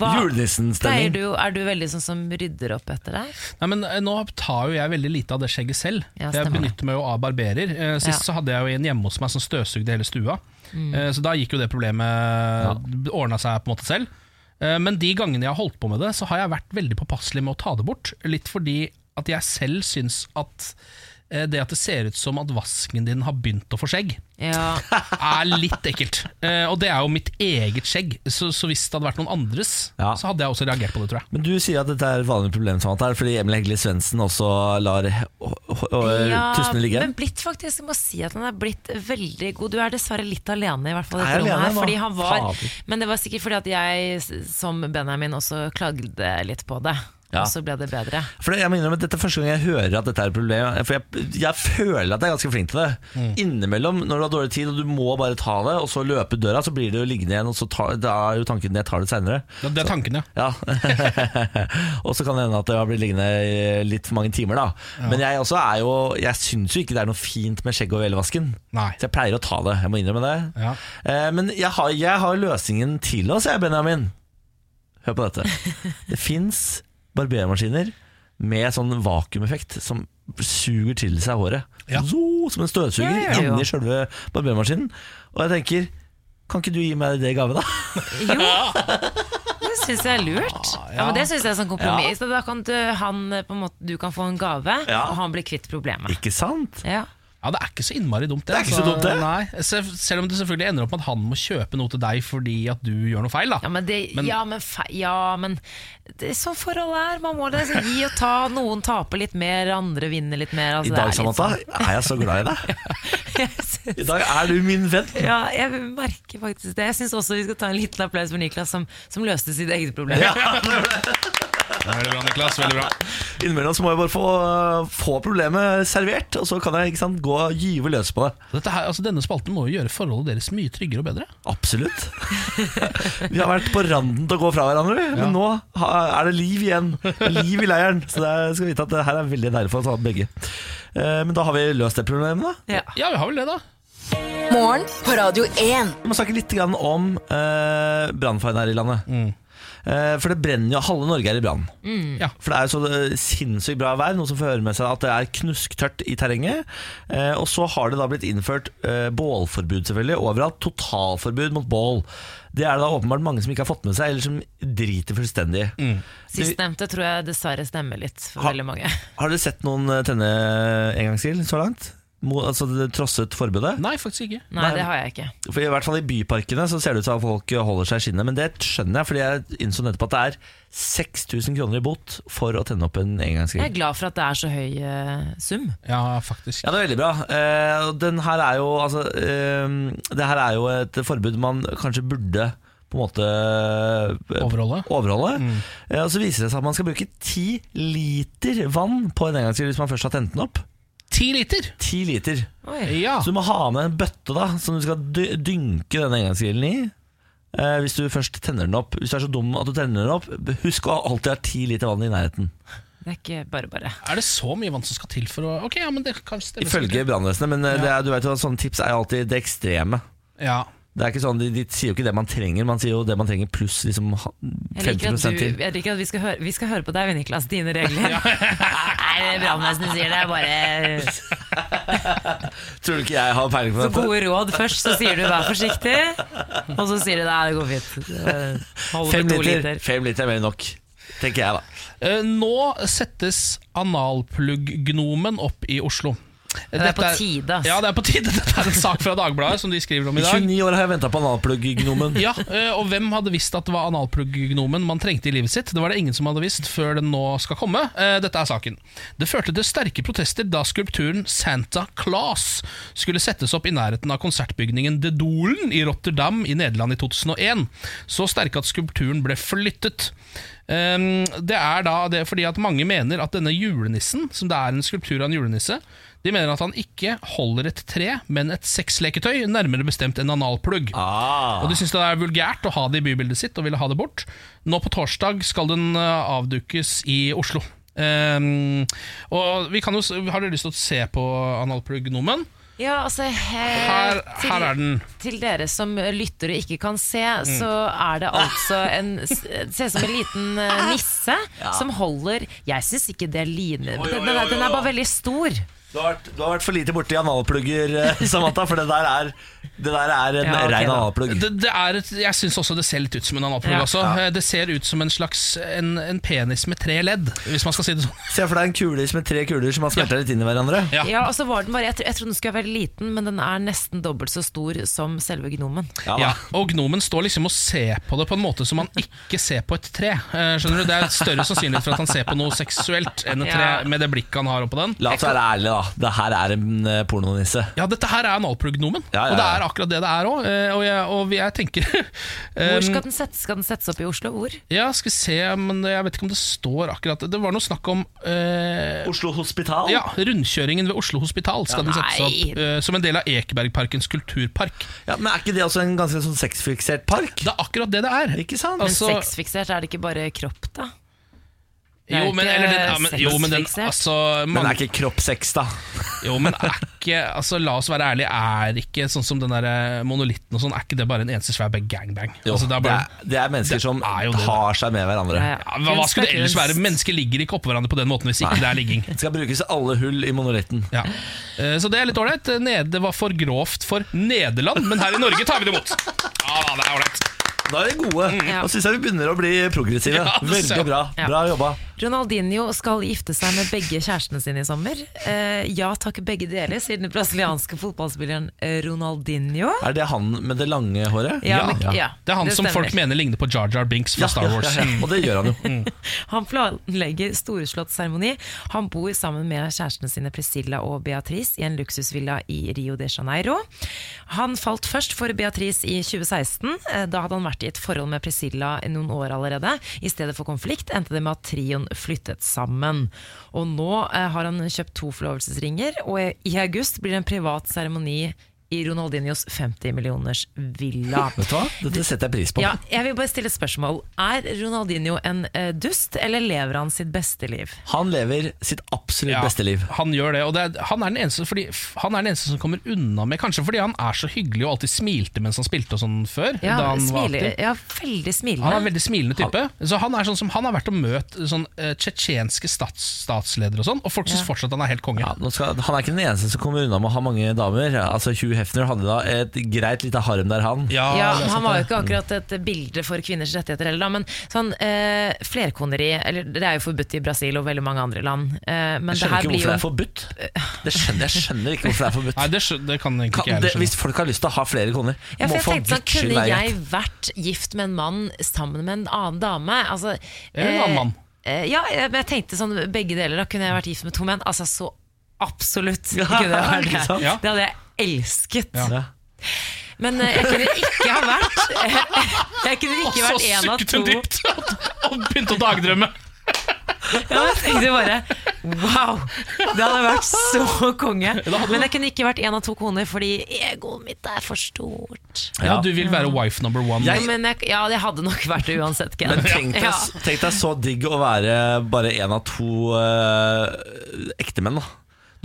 Julenissen-stemning. Du, er du veldig sånn som rydder opp etter deg? Nei, men eh, Nå tar jo jeg veldig lite av det skjegget selv. Ja, jeg benytter meg jo av barberer. Eh, Sist Ja. så hadde jeg jo en hjemme hos meg som støvsugde hele stua. Mm. Eh, så da gikk jo det problemet ordna seg på en måte selv. Eh, men de gangene jeg har holdt på med det, så har jeg vært veldig påpasselig med å ta det bort. Litt fordi at jeg selv syns at det at det ser ut som at vasken din har begynt å få skjegg, Ja, er litt ekkelt. Eh, og det er jo mitt eget skjegg, så, så hvis det hadde vært noen andres, Ja. så hadde jeg også reagert på det, tror jeg. Men du sier at dette er et vanlig problem, Samantha, er fordi Emil Hegle Svendsen også lar ja tussene ligge? men blitt faktisk, jeg må si at han er blitt veldig god. Du er dessverre litt alene, i hvert fall. i jeg dette rommet alene her, fordi han var, men det var sikkert fordi at jeg, som Benjamin, også klagde litt på det. Ja. Og så ble det bedre. For jeg må innrømme at Dette er første gang jeg hører at dette er et problem. For jeg, jeg føler at jeg er ganske flink til det. Mm. Innimellom, når du har dårlig tid og du må bare ta det, og så løpe døra, så blir det jo liggende igjen, og så tar, da er jo tanken jeg tar det seinere. Det, det er tanken, ja. Ja. og så kan det hende at det har blitt liggende litt for mange timer, da. Men jeg også er jo Jeg syns jo ikke det er noe fint med skjegg og velvasken. Nei. Så jeg pleier å ta det. Jeg må innrømme det. Ja. Eh, men jeg har, jeg har løsningen til oss, jeg, Benjamin. Hør på dette. Det fins barbermaskiner med sånn vakuumeffekt som suger til seg håret. Ja. Så, som en støvsuger Ja, ja, ja. inni selve barbermaskinen. Og jeg tenker kan ikke du gi meg det i gave, da? Jo, det syns jeg er lurt. Ja, men Det syns jeg er sånn kompromiss. Da kan du, han, på en måte, du kan få en gave, Ja. og han blir kvitt problemet. Ikke sant? Ja. Ja, Det er ikke så innmari dumt, det. Det er ikke så dumt, det. Nei, selv, selv om det selvfølgelig ender opp med at han må kjøpe noe til deg fordi at du gjør noe feil. da Ja, men, det, Men- ja, men, fe- ja, men det er sånn forholdet er. Man må det gi og ta. Noen taper litt mer, andre vinner litt mer. Altså, I dag, er Samantha, er jeg så glad i deg. sånn. I dag er du min venn. Ja, jeg merker faktisk det. Jeg syns også vi skal ta en liten applaus for Niklas, som, som løste sitt eget problem. Veldig bra, Niklas. veldig bra Innimellom så må jeg bare få, få problemet servert, og så kan jeg ikke sant, gå og gyve løs på det. Dette her, altså Denne spalten må jo gjøre forholdet deres mye tryggere og bedre. Absolutt. Vi har vært på randen til å gå fra hverandre, vi. men nå er det liv igjen. Liv i leiren. Så det er, skal vite at det her er veldig deilig for oss begge. Eh, Men da har vi løst det problemet, da. Ja. Ja, vi har vel det, da. Morgen på Radio 1. Vi må snakke litt om eh, brannfaren her i landet. Eh, for det brenner jo, halve Norge er i brann. Ja. For det er jo så eh, sinnssykt bra vær, noe som fører med seg at det er knusktørt i terrenget. Eh, og så har det da blitt innført eh, bålforbud selvfølgelig overalt. Totalforbud mot bål. Det er det da åpenbart mange som ikke har fått med seg, eller som driter fullstendig Mm. Sistnevnte tror jeg dessverre stemmer litt for Ha- veldig mange. Har dere sett noen eh, tenne engangsgrill så langt? Altså trosset forbudet? Nei, faktisk ikke. Nei, Nei. det har jeg ikke. For I hvert fall i byparkene så ser det ut som at folk holder seg i skinnet. Men det skjønner jeg, fordi jeg innså nettopp at det er 6000 kroner i bot for å tenne opp en Jeg er glad for at det er så høy eh, sum. Ja, faktisk. Ja, det er veldig bra. Eh, den her er jo altså, eh, Det her er jo et forbud man kanskje burde på en måte eh, Overholde. overholde. Eh, og så viser det seg at man skal bruke ti liter vann på en engangsgrill hvis man først har tent den opp. Ti liter! Ti liter. Oi. Ja. Så du må ha med en bøtte da som du skal dy- dynke denne engangsgrillen i. Eh, hvis du først tenner den opp. Hvis du er så dum at du tenner den opp, husk å alltid ha ti liter vann i nærheten. Det er ikke bare bare. Er det så mye vann som skal til for å Ok, ja, men det kan stemme. Ifølge brannvesenet, men ja. det er, du vet jo at sånne tips er alltid det ekstreme. Ja. Det er ikke sånn, de, de sier jo ikke det man trenger, man sier jo det man trenger pluss liksom ha- Jeg liker 50 at, til. jeg liker at vi, skal høre, vi skal høre på deg, Niklas, dine regler. Nei, brannvesenet sier det er bare Tror du ikke jeg har peiling på så dette? gode råd. Først så sier du 'vær forsiktig', og så sier du 'nei, det går fint'. Det Fem liter, liter. fem liter er mer enn nok, tenker jeg da. Eh, Nå settes analplugg-gnomen opp i Oslo. Det er på tide, ass. Ja, det er på tide. Dette er en sak fra Dagbladet som de skriver om i I dag. 29 år har jeg ventet på analplugg-gnomen. Ja, eh, og hvem hadde visst at det var analplugg-gnomen man trengte i livet sitt? Det var det ingen som hadde visst før den nå skal komme. Eh, Dette er saken. Det førte til sterke protester da skulpturen Santa Claus skulle settes opp i nærheten av konsertbygningen De Dolen i Rotterdam i Nederland i 2001. Så sterke at skulpturen ble flyttet. Um, det er da det fordi at mange mener at denne julenissen, som det er en skulptur av en julenisse, de mener at han ikke holder et tre, men et sexleketøy, nærmere bestemt en analplugg. Ah. Og de syns det er vulgært å ha det i bybildet sitt og ville ha det bort. Nå på torsdag skal den eh, avdukes i Oslo. Um, og vi kan jo, Har dere lyst til å se på analplugg-nomen? Ja, altså he- Her, til, her er den. til dere som lytter og ikke kan se, så er det altså en Det ser ut som en liten nisse nisse som holder Jeg syns ikke det ligner den, den er bare veldig stor. Du har, vært, du har vært for lite borti analplugger, eh, Samantha, for det der er, det der er en Ja, okay, rein analplugg. Det, det er et, jeg syns også det ser litt ut som en analplugg. Ja. også. Ja. Det ser ut som en slags en, en penis med tre ledd, hvis man skal si det sånn. Se for deg en kulis med tre kuler som har smelta litt inn i hverandre. Ja. Ja, og så var den bare, jeg, jeg trodde den skulle være liten, men den er nesten dobbelt så stor som selve gnomen. Ja, Ja, og gnomen står liksom og ser på det på en måte som man ikke ser på et tre. Eh, Skjønner du? Det er større sannsynlighet for at han ser på noe seksuelt enn et tre med det blikket han har oppå den. La oss være ærlige, da. Det her er en eh, pornonisse. Ja, dette her er analplugg-gnomen, Ja, ja, og det er akkurat det det er òg. Og, jeg- og jeg tenker Hvor um, skal den settes? Skal den settes opp i Oslo? Hvor? Ja, skal vi se, men jeg vet ikke om det står akkurat Det var noe snakk om eh, Oslo Hospital? ja, rundkjøringen ved Oslo Hospital skal Ja, den settes opp eh, som en del av Ekebergparkens kulturpark. Ja, men Er ikke det også en ganske sånn sexfiksert park? Det er akkurat det det er. Ikke sant? Men Altså- sexfiksert, er det ikke bare kropp, da? Det er Jo, men, eller den, ja, men, jo, men den altså, man, den er ikke kroppssex, da. Jo, men er ikke altså, La oss være ærlige, er ikke sånn som den der eh, monolitten og sånn, er ikke det bare en eneste svær gangbang? Jo, Altså, det er det, er, det er mennesker det som er det. har seg med hverandre. Ja, ja. ja, hva, hva skulle det ellers er være? Mennesker ligger ikke oppå hverandre på den måten hvis ikke det er ligging. Det skal brukes alle hull i monolitten. Ja. Eh, Så det er litt ålreit. Nede- Det var for grovt for Nederland, men her i Norge tar vi det imot. Ja, det er ålreit. Da er vi gode. Ja. Da syns jeg vi begynner å bli progressive. Ja, Veldig bra. Bra jobba. Ronaldinho skal gifte seg med begge kjærestene sine i sommer. Eh, ja takk, begge deler, sier den brasilianske fotballspilleren eh, Ronaldinho. Er det han med det lange håret? Ja, Ja. men, ja, Det er han som folk mener ligner på Jar Jar Binks fra Ja, Star Wars. ja, ja. Og det gjør han jo. Han planlegger storslått seremoni. Han bor sammen med kjærestene sine Priscilla og Beatrice i en luksusvilla i Rio de Janeiro. Han falt først for Beatrice i 2016. Eh, Da hadde han vært i et forhold med Priscilla i noen år allerede. I stedet for konflikt endte det med at trioen flyttet sammen. Og nå eh, har han kjøpt to forlovelsesringer, og i august blir det en privat seremoni i Ronaldinhos 50 millioners villa. Vet du hva? Dette setter jeg pris på. Ja, jeg vil bare stille et spørsmål. Er Ronaldinho en uh, dust, eller lever han sitt beste liv? Han lever sitt absolutt Ja, beste liv. Han gjør det, og det er, han, er den eneste, fordi, han er den eneste som kommer unna med Kanskje fordi han er så hyggelig og alltid smilte mens han spilte og sånn før. Ja, da han smiler, aktiv. ja veldig smilende. Han er en veldig smilende type. Så Han er sånn som Han har vært og møtt sånn uh, tsjetsjenske stats, statsledere og sånn, og folk syns fortsatt han er helt konge. Ja, nå skal, han er ikke den eneste som kommer unna med å ha mange damer. Altså Hugh Hefner hadde da et greit lite harem der, han. Ja, ja, det Han var jo ikke akkurat et bilde for kvinners rettigheter heller, da, men sånn eh, flerkoneri eller, Det er jo forbudt i Brasil og veldig mange andre land. Eh, men Jeg det skjønner her ikke blir hvorfor jo det er forbudt. Det skjønner, jeg skjønner ikke hvorfor det er forbudt. Nei, det, skjønner, det kan egentlig ikke jeg det, heller hvis folk har lyst til å ha flere koner, Ja, for må jeg for tenkte sånn, guds skyld Kunne jeg vært gift med en mann sammen med en annen dame? Altså, Eller en annen mann. eh, ja, jeg- men jeg tenkte sånn begge deler. Da kunne jeg vært gift med to menn. Altså så absolutt Ja, det. Ja. Det hadde jeg elsket. Ja. Men eh, jeg kunne ikke ha vært Jeg kunne ikke vært en av to Og sukket to. hun dypt og begynte å dagdrømme. Ja, jeg tenkte bare Wow! Det hadde vært så konge. Men jeg kunne ikke vært en av to koner fordi egoet mitt er for stort. Ja, du vil være wife number one. Jeg- Men jeg, ja, det hadde nok vært det uansett. Ken. Men tenk deg, tenk deg så digg å være bare en av to uh, ektemenn, da.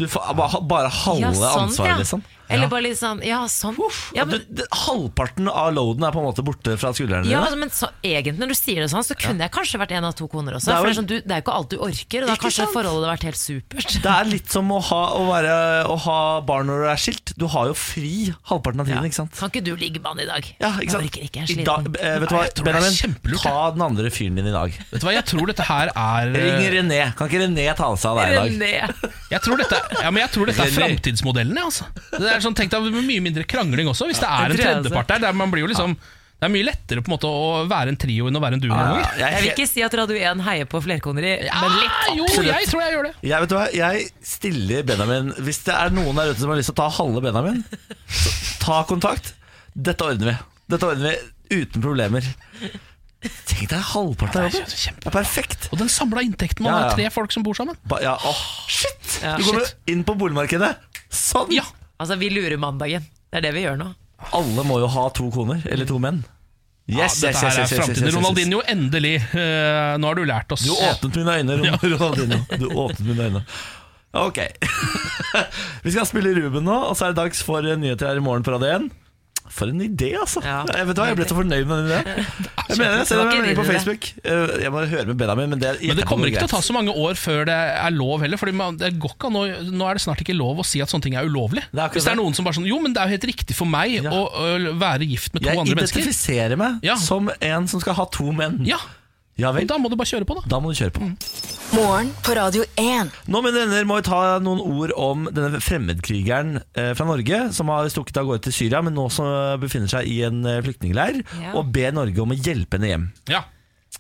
Du får bare, bare halve Ja, sånn, ansvaret, ja. liksom. Eller bare litt sånn Ja, sånn. Ja, men, du, halvparten av loaden er på en måte borte fra skuldrene ja, dine. men så, egentlig, når du sier det sånn, så kunne jeg kanskje vært en av to koner også. Det er for det er, sånn, du, det er jo ikke alt du orker, og da har kanskje sant? forholdet hadde vært helt supert. Det er litt som å ha, å være, å ha barn når du er skilt. Du har jo fri halvparten av tiden, ikke sant? Kan ikke du ligge med han i dag? Ja, ikke sant? Jeg orker ikke, jeg er sliten. eh, vet du hva, Benjamin, ta den andre fyren din i dag. Vet du hva, Jeg tror dette her er eh, Ring René. Kan ikke René ta seg av deg i dag? René. Jeg tror dette, ja, men jeg tror dette er framtidsmodellen. jeg, Altså. Det er sånn, tenk deg med mye mindre krangling også, hvis det er en jeg tredjepart der. der man blir jo liksom, Det er mye lettere på en måte å være en trio enn å være en duo. Ja, ganger. Jeg vil ikke si at Radio 1 heier på flerkoneri, men litt. Ah, jo, absolutt. jeg tror jeg gjør det. Jeg, vet du hva, jeg stiller Benjamin Hvis det er noen der ute som har lyst til å ta halve Benjamin, så ta kontakt. Dette ordner vi. Dette ordner vi uten problemer. Tenk deg halvparten av er jobben. Det er perfekt. Og den samla inntekten man Ja, ja. har tre folk som bor sammen. Ba, ja, oh, shit! Ja, du kommer shit. inn på boligmarkedet. Sånn! Ja, Altså, vi lurer mandagen. Det er det vi gjør nå. Alle må jo ha to koner, eller to menn. Yes, ja, yes, dette her yes, er yes, yes. Ronaldinho, endelig. Eh, nå har du lært oss. Du åpnet mine øyne, Ron- Ronaldinho. Du åpnet mine øyne. Ok. Vi skal spille Ruben nå, og så er det dags for nyheter her i morgen på Radio 1. For en idé, altså. Ja. Jeg vet hva, jeg ble så fornøyd med den ideen. Jeg mener det, Det meg en ikke melding på. Facebook. Eh, Jeg må høre med Benjamin, men det, Men det kommer ikke til å ta så mange år før det er lov heller. Fordi man, det går ikke nå, Nå er det snart ikke lov å si at sånne ting er ulovlig. Det er Hvis det er noen som bare sånn Jo, men det er jo helt riktig for meg Ja. å, å være gift med to Jeg andre mennesker. Jeg identifiserer meg Ja. som en som skal ha to menn. Ja, Ja vel, Da må du bare kjøre på, da. da må du kjøre på. Morgen på Radio 1. Nå mine venner, må vi ta noen ord om denne fremmedkrigeren eh, fra Norge som har stukket av gårde til Syria, men nå som befinner seg i en eh, flyktningleir, Ja. og ber Norge om å hjelpe henne hjem. Ja.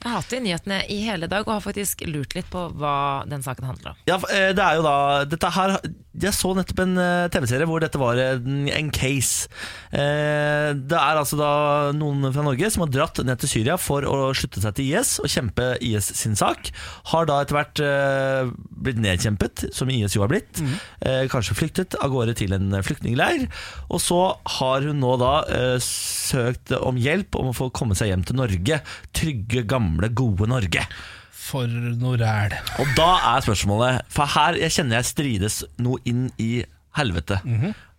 Jeg har hatt det i nyhetene i hele dag og har faktisk lurt litt på hva den saken handler om. Ja, eh, det er jo da dette her, Jeg så nettopp en eh, TV-serie hvor dette var en, en case. Eh, Det er altså da noen fra Norge som har dratt ned til Syria for å slutte seg til IS og kjempe IS sin sak. Har da etter hvert blitt nedkjempet, som IS jo har blitt. Mm. Kanskje flyktet av gårde til en flyktningleir. Og så har hun nå da søkt om hjelp om å få komme seg hjem til Norge. Trygge, gamle, gode Norge. For noe ræl. Og da er spørsmålet For her jeg kjenner jeg strides noe inn i helvete.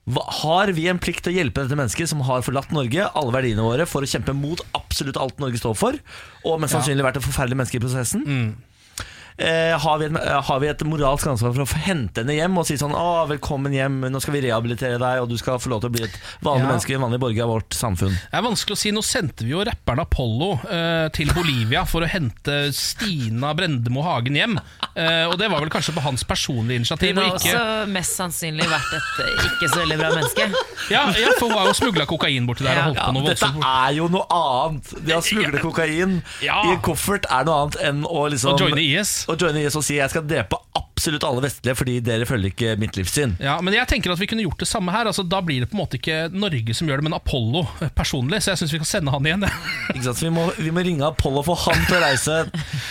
Hva, Har vi en plikt til å hjelpe dette mennesket Som har forlatt Norge, alle verdiene våre For å kjempe mot absolutt alt Norge står for Og mest sannsynlig vært et forferdelig menneske i prosessen eh, har, vi en, eh, har vi et moralsk ansvar for å få hente henne hjem og si sånn Å, velkommen hjem, nå skal vi rehabilitere deg, og du skal få lov til å bli et vanlig Ja. menneske, en vanlig borger av vårt samfunn. Det er vanskelig å si. Nå sendte vi jo rapperen Apollo eh, til Bolivia for å hente Stina Brendemo Hagen hjem. Eh, og det var vel kanskje på hans personlige initiativ. Hun har ikke, også mest sannsynlig vært et eh, ikke så veldig bra menneske. ja, ja, for hun har jo smugla kokain borti der og holdt på noe Dette voldsomt. er jo noe annet. Det å smugle kokain Ja. i en koffert er noe annet enn å liksom Å joine IS. Å joine IS og si jeg skal drepe absolutt alle vestlige fordi dere følger ikke mitt livssyn. Ja, men jeg tenker at vi kunne gjort det samme her. Altså, da blir det på en måte ikke Norge som gjør det, men Apollo eh, personlig. Så jeg syns vi kan sende han igjen. Ikke sant? Så vi må, vi må ringe Apollo og få han til å reise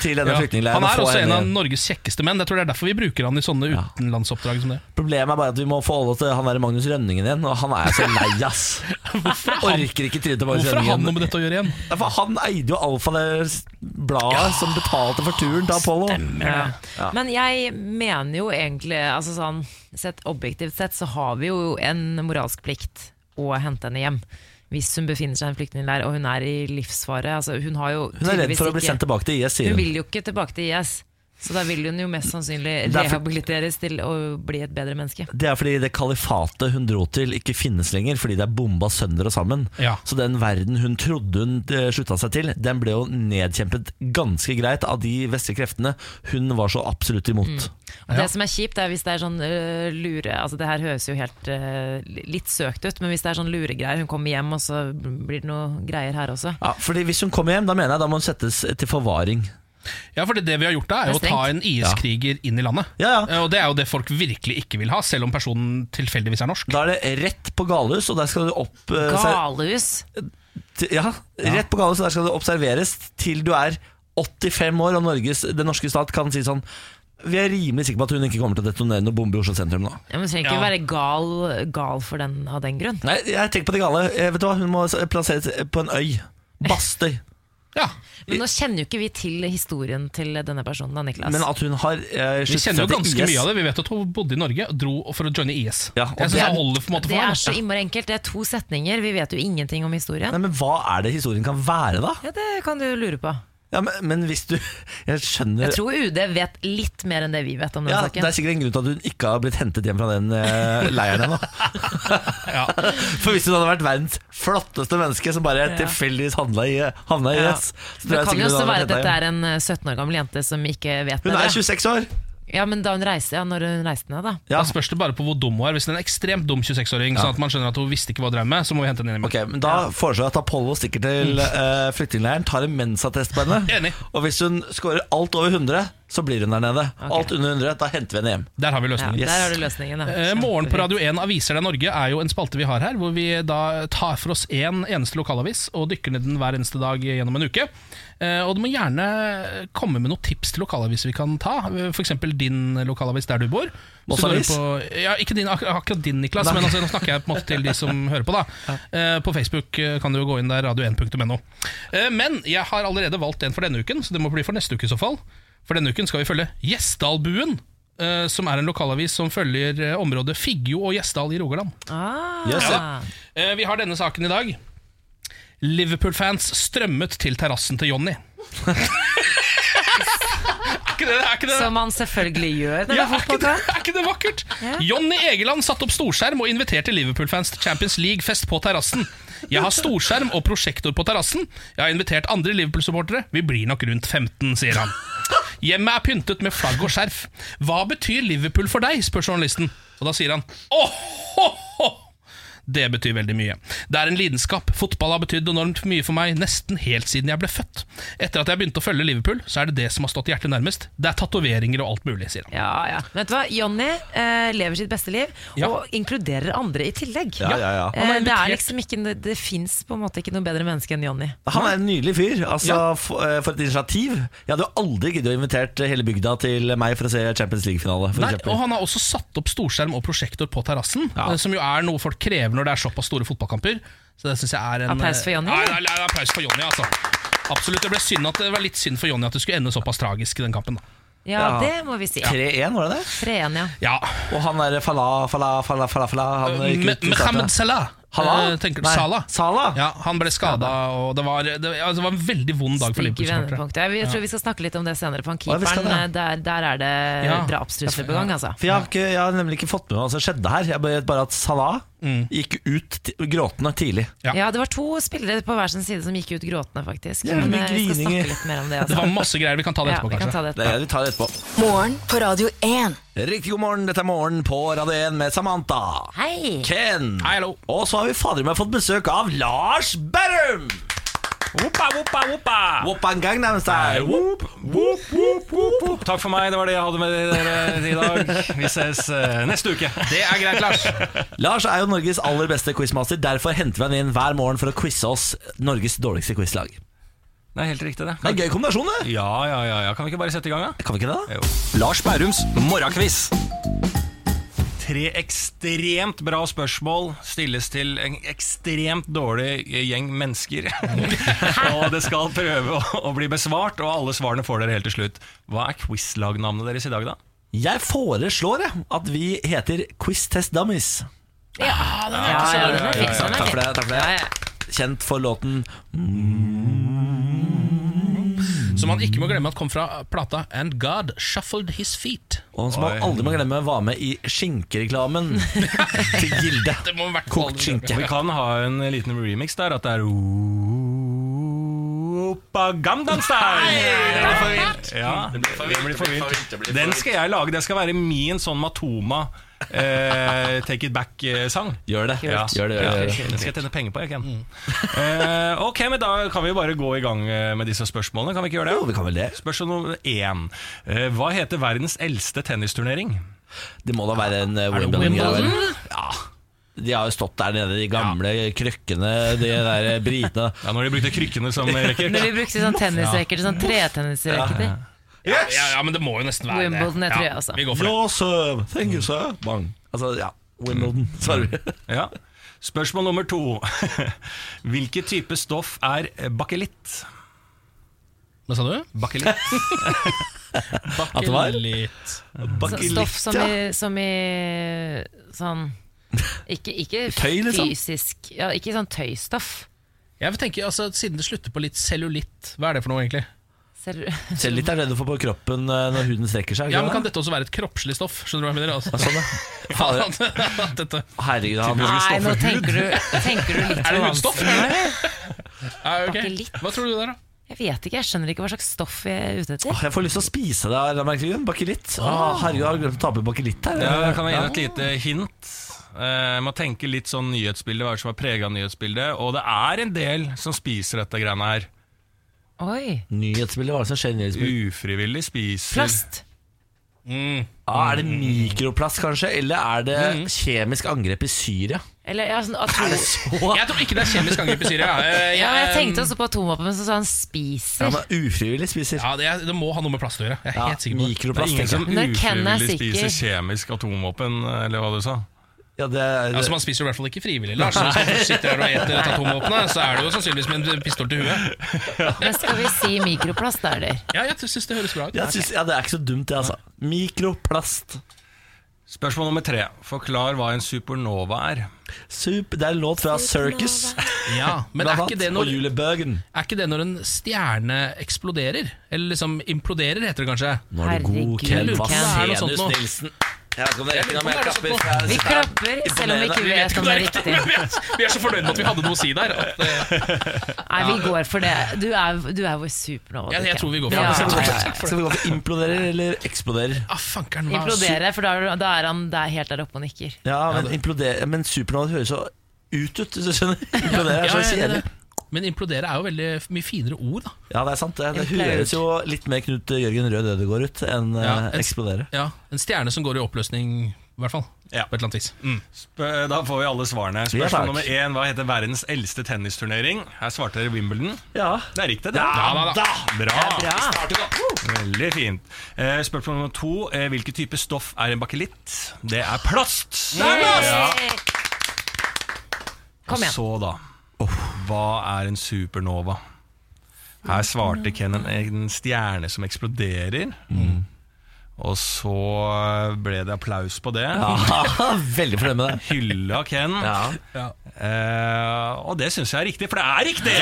til denne Ja. flyktningleiren. Han er og også en av. Norges kjekkeste menn. Jeg tror det er derfor vi bruker han i sånne utenlandsoppdrag som det. Problemet er bare at vi må forholde oss til han der Magnus Rønningen igjen, og han er så lei, ass. Orker ikke trynet til Magnus Hvorfor har han noe med dette å gjøre igjen? Ja, for Han eide jo Alfa, det bladet som betalte for turen til Apollo. Ja. Men jeg mener jo egentlig altså sånn, sett Objektivt sett så har vi jo en moralsk plikt å hente henne hjem. Hvis hun befinner seg i en flyktningleir og hun er i livsfare. Altså, hun, har jo Hun er redd for å bli sendt tilbake til IS, sier Hun hun. vil jo ikke tilbake til IS. Så da vil hun jo mest sannsynlig rehabiliteres til å bli et bedre menneske. Det er fordi det kalifatet hun dro til, ikke finnes lenger, fordi det er bomba sønder og sammen. Ja. Så den verden hun trodde hun eh, slutta seg til, den ble jo nedkjempet ganske greit av de vestlige kreftene hun var så absolutt imot. Og Det som er kjipt, er hvis det er sånn uh, lure Altså Det her høres jo helt uh, litt søkt ut, men hvis det er sånn luregreier, hun kommer hjem, og så blir det noe greier her også. Ja, fordi Hvis hun kommer hjem, da mener jeg da må hun settes til forvaring. Ja, for det, det vi har gjort da, er er å ta en IS-kriger inn i landet. Ja, ja. Eh, Og det er jo det folk virkelig ikke vil ha, selv om personen tilfeldigvis er norsk. Da er det rett på galehus, og der skal du opp eh, Galehus! Ja, rett på galehus, og der skal du observeres til du er 85 år, og Norges, den norske stat kan si sånn Vi er rimelig sikre på at hun ikke kommer til å detonere noen bombe i Oslo sentrum nå. Ja, men trenger ikke Ja. være gal, gal for den, av den grunn. Nei, jeg tenker på det gale. Eh, Vet du hva, Hun må plasseres på en øy. Bastøy. Ja, Men nå kjenner jo ikke vi til historien til denne personen, da, Niklas. Men at hun har eh, Vi kjenner jo ganske mye av det. Vi vet at hun bodde i Norge og dro for å joine IS. Ja, og jeg det er- holder på en måte det er så innmari enkelt. Det er to setninger. Vi vet jo ingenting om historien. Nei, men Hva er det historien kan være, da? Ja, Det kan du lure på. Ja, men, men hvis du Jeg skjønner Jeg tror UD vet litt mer enn det vi vet om den ja, Det er sikkert en grunn til at hun ikke har blitt hentet hjem fra den eh, leiren ennå. Ja. For hvis hun hadde vært verdens flotteste menneske som bare tilfeldigvis havna i, havna i Ja. IS Det kan jo også være at dette er en eh, 17 år gammel jente som ikke vet det Hun er 26 år! Ja, men da hun reiste, ja, når hun reiste ned, da. Ja. Da spørs det bare på hvor dum hun er. Hvis det er en ekstremt dum 26-åring, sånn at man skjønner at hun visste ikke hva hun drev med, så må vi hente henne inn. i Ok, men Da foreslår jeg at Apollo stikker til uh, flyktningleiren, tar en mensattest på henne. Enig. Og hvis hun scorer alt over 100, så blir hun der nede. Alt under 100, da henter vi henne hjem. Der har vi Ja, løsningen. Yes. Der har du løsningen. Da. Eh, Morgen på Radio 1 Aviser deg Norge er jo en spalte vi har her, hvor vi da tar for oss én en eneste lokalavis og dykker ned den hver eneste dag gjennom en uke. Eh, Og du må gjerne komme med noen tips til lokalaviser vi kan ta. F.eks. din lokalavis der du bor. Så du Mossavis? på- Ja, ikke din, ak akkurat din, Niklas, men altså, nå snakker jeg på en måte til de som hører på. da Eh, På Facebook eh, kan du jo gå inn der, radio1.no. Eh, Men jeg har allerede valgt en for denne uken, så det må bli for neste uke i så fall. For denne uken skal vi følge Gjesdalbuen. Uh, Som er en lokalavis som følger uh, området Figgjo og Gjesdal i Rogaland. Ah. Yes, ja. uh, Vi har denne saken i dag. Liverpool-fans strømmet til terrassen til Jonny. er ikke det, er ikke det? Som man selvfølgelig gjør når Ja, det er er, ikke det, er ikke det vakkert? Jonny Egeland satte opp storskjerm og inviterte Liverpool-fans til Champions League-fest på terrassen. Jeg har storskjerm og prosjektor på terrassen. Jeg har invitert andre Liverpool-supportere. Vi blir nok rundt 15, sier han. Hjemmet er pyntet med flagg og skjerf. Hva betyr Liverpool for deg? spør journalisten. Og da sier han åh. Det betyr veldig mye. Det er en lidenskap. Fotball har betydd enormt mye for meg nesten helt siden jeg ble født. Etter at jeg begynte å følge Liverpool, så er det det som har stått hjertet nærmest. Det er tatoveringer og alt mulig, sier han. Ja, ja. Vet du hva? Jonny eh, lever sitt beste liv, Ja. og inkluderer andre i tillegg. Ja, ja, ja. Eh, det er liksom ikke Det, det fins på en måte ikke noe bedre menneske enn Jonny. Han er en nydelig fyr. Altså, Ja. for, eh, for et initiativ. Jeg hadde jo aldri giddet å invitert hele bygda til meg for å se Champions League-finale. Og han har også satt opp storskjerm og prosjektor på terrassen, Ja. eh, som jo er noe folk krever når det er såpass store fotballkamper. Så det synes jeg er en Applaus for Jonny, Nei, nei, nei, applaus for Jonny, altså. Absolutt, det, ble synd at, det var litt synd for Jonny at det skulle ende såpass tragisk i den kampen. Da. Ja, Ja. det må vi si. 3-1, var det det? 3-1, ja. Ja, Og han er Fala, Fala, Fala, Fala, Fala han gikk ut i Mohammed. Salah? Eh, tenker du Nei, Salah? Sala? Ja, Han ble skada, og det var, det, altså, det var en veldig vond dag for Liverpool-supportere. Jeg, jeg tror vi skal snakke litt om det senere. For han keeperen, ja, der, der er det Ja. drapstrusler på gang, altså. For jeg har, ikke, jeg har nemlig ikke fått med meg hva som skjedde her. Jeg vet bare at Salah gikk ut gråtende tidlig. Ja. Ja. det var to spillere på hver sin side som gikk ut gråtende, faktisk. Ja, Men eh, vi skal snakke litt mer om det. Det Altså. var masse greier. Vi kan ta det Ja, etterpå, vi kan kanskje. ta det Det, vi tar det etterpå. Morgen på Radio 1. Riktig god morgen, dette er Morgen på Radio 1 med Samantha. Hei! Ken. Hei, hallo. Og så har vi fader meg fått besøk av Lars Berrum. Woppa, woppa, woppa. Whoop and Gangnam Style. Whoop. Whoop, whoop, whoop. Takk for meg, det var det jeg hadde med dere i dag. Vi ses uh, neste uke. Det er greit, Lars. Lars er jo Norges aller beste quizmaster. Derfor henter vi han inn hver morgen for å quize oss Norges dårligste quizlag. Det er helt riktig, det. Det er en gøy kombinasjon, det. Ja, ja, ja, ja. Kan vi ikke bare sette i gang, da? Kan vi ikke det? da? Jo. Lars Bærums morgenquiz. Tre ekstremt bra spørsmål stilles til en ekstremt dårlig gjeng mennesker. og det skal prøve å, å bli besvart, og alle svarene får dere helt til slutt. Hva er quizlagnavnet deres i dag, da? Jeg foreslår at vi heter Quiz Test Dummies. Ja, ja, den er fin. den er Takk for det. takk for det Ja, ja. Kjent for låten Som man ikke må glemme at kom fra plata And God Shuffled His Feet. Og som man aldri må glemme var med i skinkereklamen til Gilde. Det må hvert fall Kokt skinke. Vi kan ha en liten remix der, at det er Oppa Gangnam Style! Ja. Den skal jeg lage. Det skal være min sånn Matoma eh, Take It Back-sang. Gjør det. Ja. Gjør det, gjør det, gjør det. Skal jeg tjene penger på, jeg, Ken. Eh, ok, men Da kan vi jo bare gå i gang eh, med disse spørsmålene. Kan vi ikke gjøre det? Jo, vi kan vel det. Spørsmål nummer én. Eh, hva heter verdens eldste tennisturnering? Det må da være en uh, det Wimbledon-greie. Wimbledon? Ja. De har jo stått der nede, de gamle krøkkene, de der britene. Ja, Når de brukte krykkene som rekker. Når vi brukte sånn tennisracket, sånn tretennisrekker Ja, ja, ja, men det må jo nesten være Wimbledon, jeg det. tror jeg, også. Vi går for det. Ja, sir. Thank you, sir. Bang. Altså, ja. Wimbledon, Sorry. Ja. Spørsmål nummer to. Hvilken type stoff er bakelitt? Hva sa du? Bakelitt. bakelitt. det var? Litt. Så Stoff som i, som i sånn Ikke, ikke Tøy, liksom? fysisk ja, Ikke sånn tøystoff. Jeg vil tenke, altså, Siden det slutter på litt cellulitt, hva er det for noe, egentlig? Ser Selv litt er det du får på kroppen eh, når huden strekker seg. Ja, men Kan dette også være et kroppslig stoff? Skjønner du hva jeg mener? Altså? Sånn, ja. Fader, dette. herregud, han Nei, nå tenker du, tenker du litt Er det hudstoff? Ja, ok. Hva tror du der, da? Jeg vet ikke, jeg skjønner ikke hva slags stoff vi er ute etter. Åh, Jeg får lyst til å spise det. Bakelitt. Åh, herregud, har du glemt å ta på bakelitt her. Ja, jeg kan gi et lite hint. Uh, Jeg må tenke litt sånn nyhetsbilde, hva er det som er prega av nyhetsbildet. Og det er en del som spiser dette greiene her. Oi. Nyhetsbildet, hva er det som skjer i nyhetsbildet? Ufrivillig spiser Plast. Mm. Ah, er det mikroplast, kanskje? Eller er det kjemisk angrep i Syria? Eller ja, sånn atom... Jeg tror ikke det er kjemisk angrep i Syria. Eh, Ja, jeg tenkte også på atomvåpen, men så sa han Ja, spiser. men ufrivillig spiser. Ja, det, det må ha noe med plast å gjøre. Jeg er Ja, helt sikker på det. Det er ingen som jeg. Ufrivillig spiser kjemisk atomvåpen, eller hva du sa. Ja, det er, Altså, Man spiser i hvert fall ikke frivillig. Lars, Hvis du sitter her og eter et atomvåpen, så er det jo sannsynligvis med en pistol til huet. Men skal vi si mikroplast, da, eller? Ja, jeg syns det høres bra ut. jeg synes, ja, det er ikke så dumt, det, altså. Mikroplast. Spørsmål nummer tre. Forklar hva en supernova er. Super, det er en låt fra Circus. Ja, Men er ikke, det når, er ikke det når en stjerne eksploderer? Eller liksom imploderer, heter det kanskje? Nå er du god, Herregud, Ken. Vasenus Det. Nilsen. Jeg vet ikke om det rekker, Jeg men jeg lurer på om det klapper. jeg Vi klapper, selv om vi ikke vet om det er riktig. Vi er, så fornøyd med at vi hadde noe å si der. At, eh, Nei, vi går for det. Du er, du er vår supernova. jeg, jeg tror vi går for det. Skal vi gå ja. Skal vi gå for imploderer eller eksploderer? Ah, fankeren, Implodere, for da er, da er han der helt der oppe og nikker. Ja, men, men supernova høres så ut ut, hvis du skjønner. Implodere er så kjedelig. Det- Men implodere er jo veldig mye finere ord, da. Ja, det er sant. Det, det høres jo litt mer Knut Jørgen Rød Ødegård ut enn Ja, eh, en- eksplodere. Ja, En stjerne som går i oppløsning, i hvert fall. Ja. På et eller annet vis. Mm. Sp- Da får vi alle svarene. Spørsmål ja, nummer én. Hva heter verdens eldste tennisturnering? Her svarte dere Wimbledon. Ja. Det er riktig, det. Ja, da, Bra. Bra. Veldig fint. Eh, spørsmål nummer to. Eh, hvilken type stoff er en bakelitt? Det er plast. Ja. Kom Og igjen. så, da. Hva er en supernova? Her svarte Ken en, en stjerne som eksploderer. Og så ble det applaus på det. Ja, veldig fornøyd med det. Hylla Ken. Ja. Eh, og det syns jeg er riktig, for det er riktig!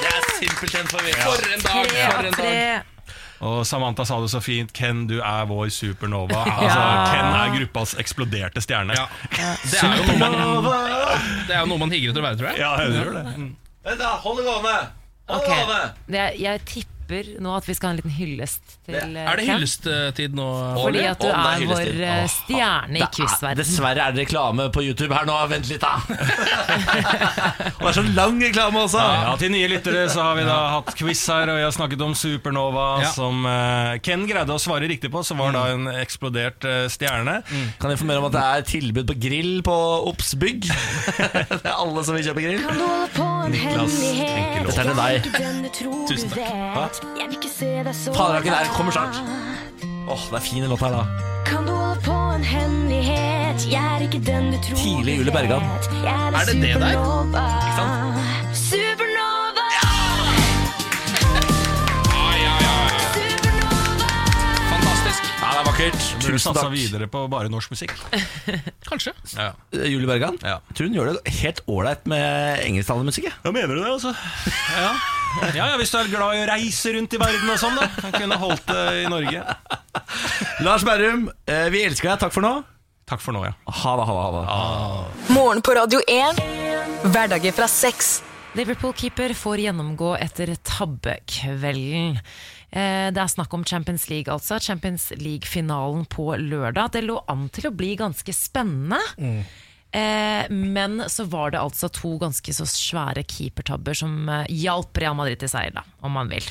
Det er simpelthen for mye. For en dag! For en dag. Og Samantha sa det så fint. Ken, du er vår supernova. Altså, Ken er gruppas eksploderte stjerne. Ja. Det er jo noe man, det er jo noe man higger etter å være, tror jeg. Ja, jeg tror det. Vent da, hold det gående. Hold det gående. Det, jeg tipper nå at vi skal ha en liten hyllest til eh, Er det Ken. hyllesttid nå? Fordi at du Å, er er vår eh, stjerne i Det er- quizverden. Dessverre er det reklame på YouTube her nå. Vent litt, da. Og det er så lang reklame også. Ja, Til nye lyttere så har vi da hatt quiz her, og vi har snakket om Supernova, Ja. som uh, Ken greide å svare riktig på, som var da en eksplodert uh, stjerne. Kan jeg informere om at det er tilbud på grill på Obs bygg? det er alle som vil kjøpe grill. Niklas Dette er til deg. Tusen takk. Faderhaken der kommer snart. Åh, det er fin låt her, da. Kan du holde på en hemmelighet? Jeg er ikke den du tror Tidlig Julie du Bergan. er, Er det det der? Ikke sant? Vakkert. Burde Tusen satsa takk. videre på bare norsk musikk. Kanskje. Ja. Eh, Julie Bergan. Ja. Tror hun gjør det helt ålreit med engelsktalende musikk. jeg. Ja, mener du det, altså? Ja. ja, ja, hvis du er glad i å reise rundt i verden og sånn, da. Jeg kunne holdt det i Norge. Lars Berrum, eh, vi elsker deg. Takk for nå. Takk for nå, ja. Ha det, ha det. Ha det. Morgen på Radio 1. Hverdager fra seks. Liverpool-keeper får gjennomgå etter tabbekvelden. Eh, Det er snakk om Champions League, altså. Champions League-finalen på lørdag. Det lå an til å bli ganske spennende. Mm. men så var det altså to ganske så svære keepertabber som eh, hjalp Real Madrid til seier, da, om man vil.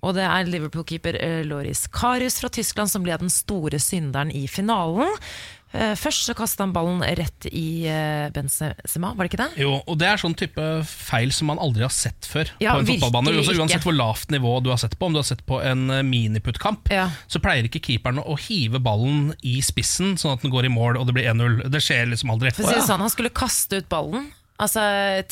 Og det er Liverpool-keeper eh, Loris Karius fra Tyskland som ble den store synderen i finalen. Eh, først så kastet han ballen rett i eh, Benzema, var det ikke det? Jo, og det er sånn type feil som man aldri har sett før Ja, på en fotballbane. Også, uansett hvor lavt nivå du har sett på, om du har sett på en eh, miniputtkamp, Ja. så pleier ikke keeperen å hive ballen i spissen sånn at den går i mål og det blir 1-0. Det skjer liksom aldri. For å si det sånn, Han skulle kaste ut ballen. Altså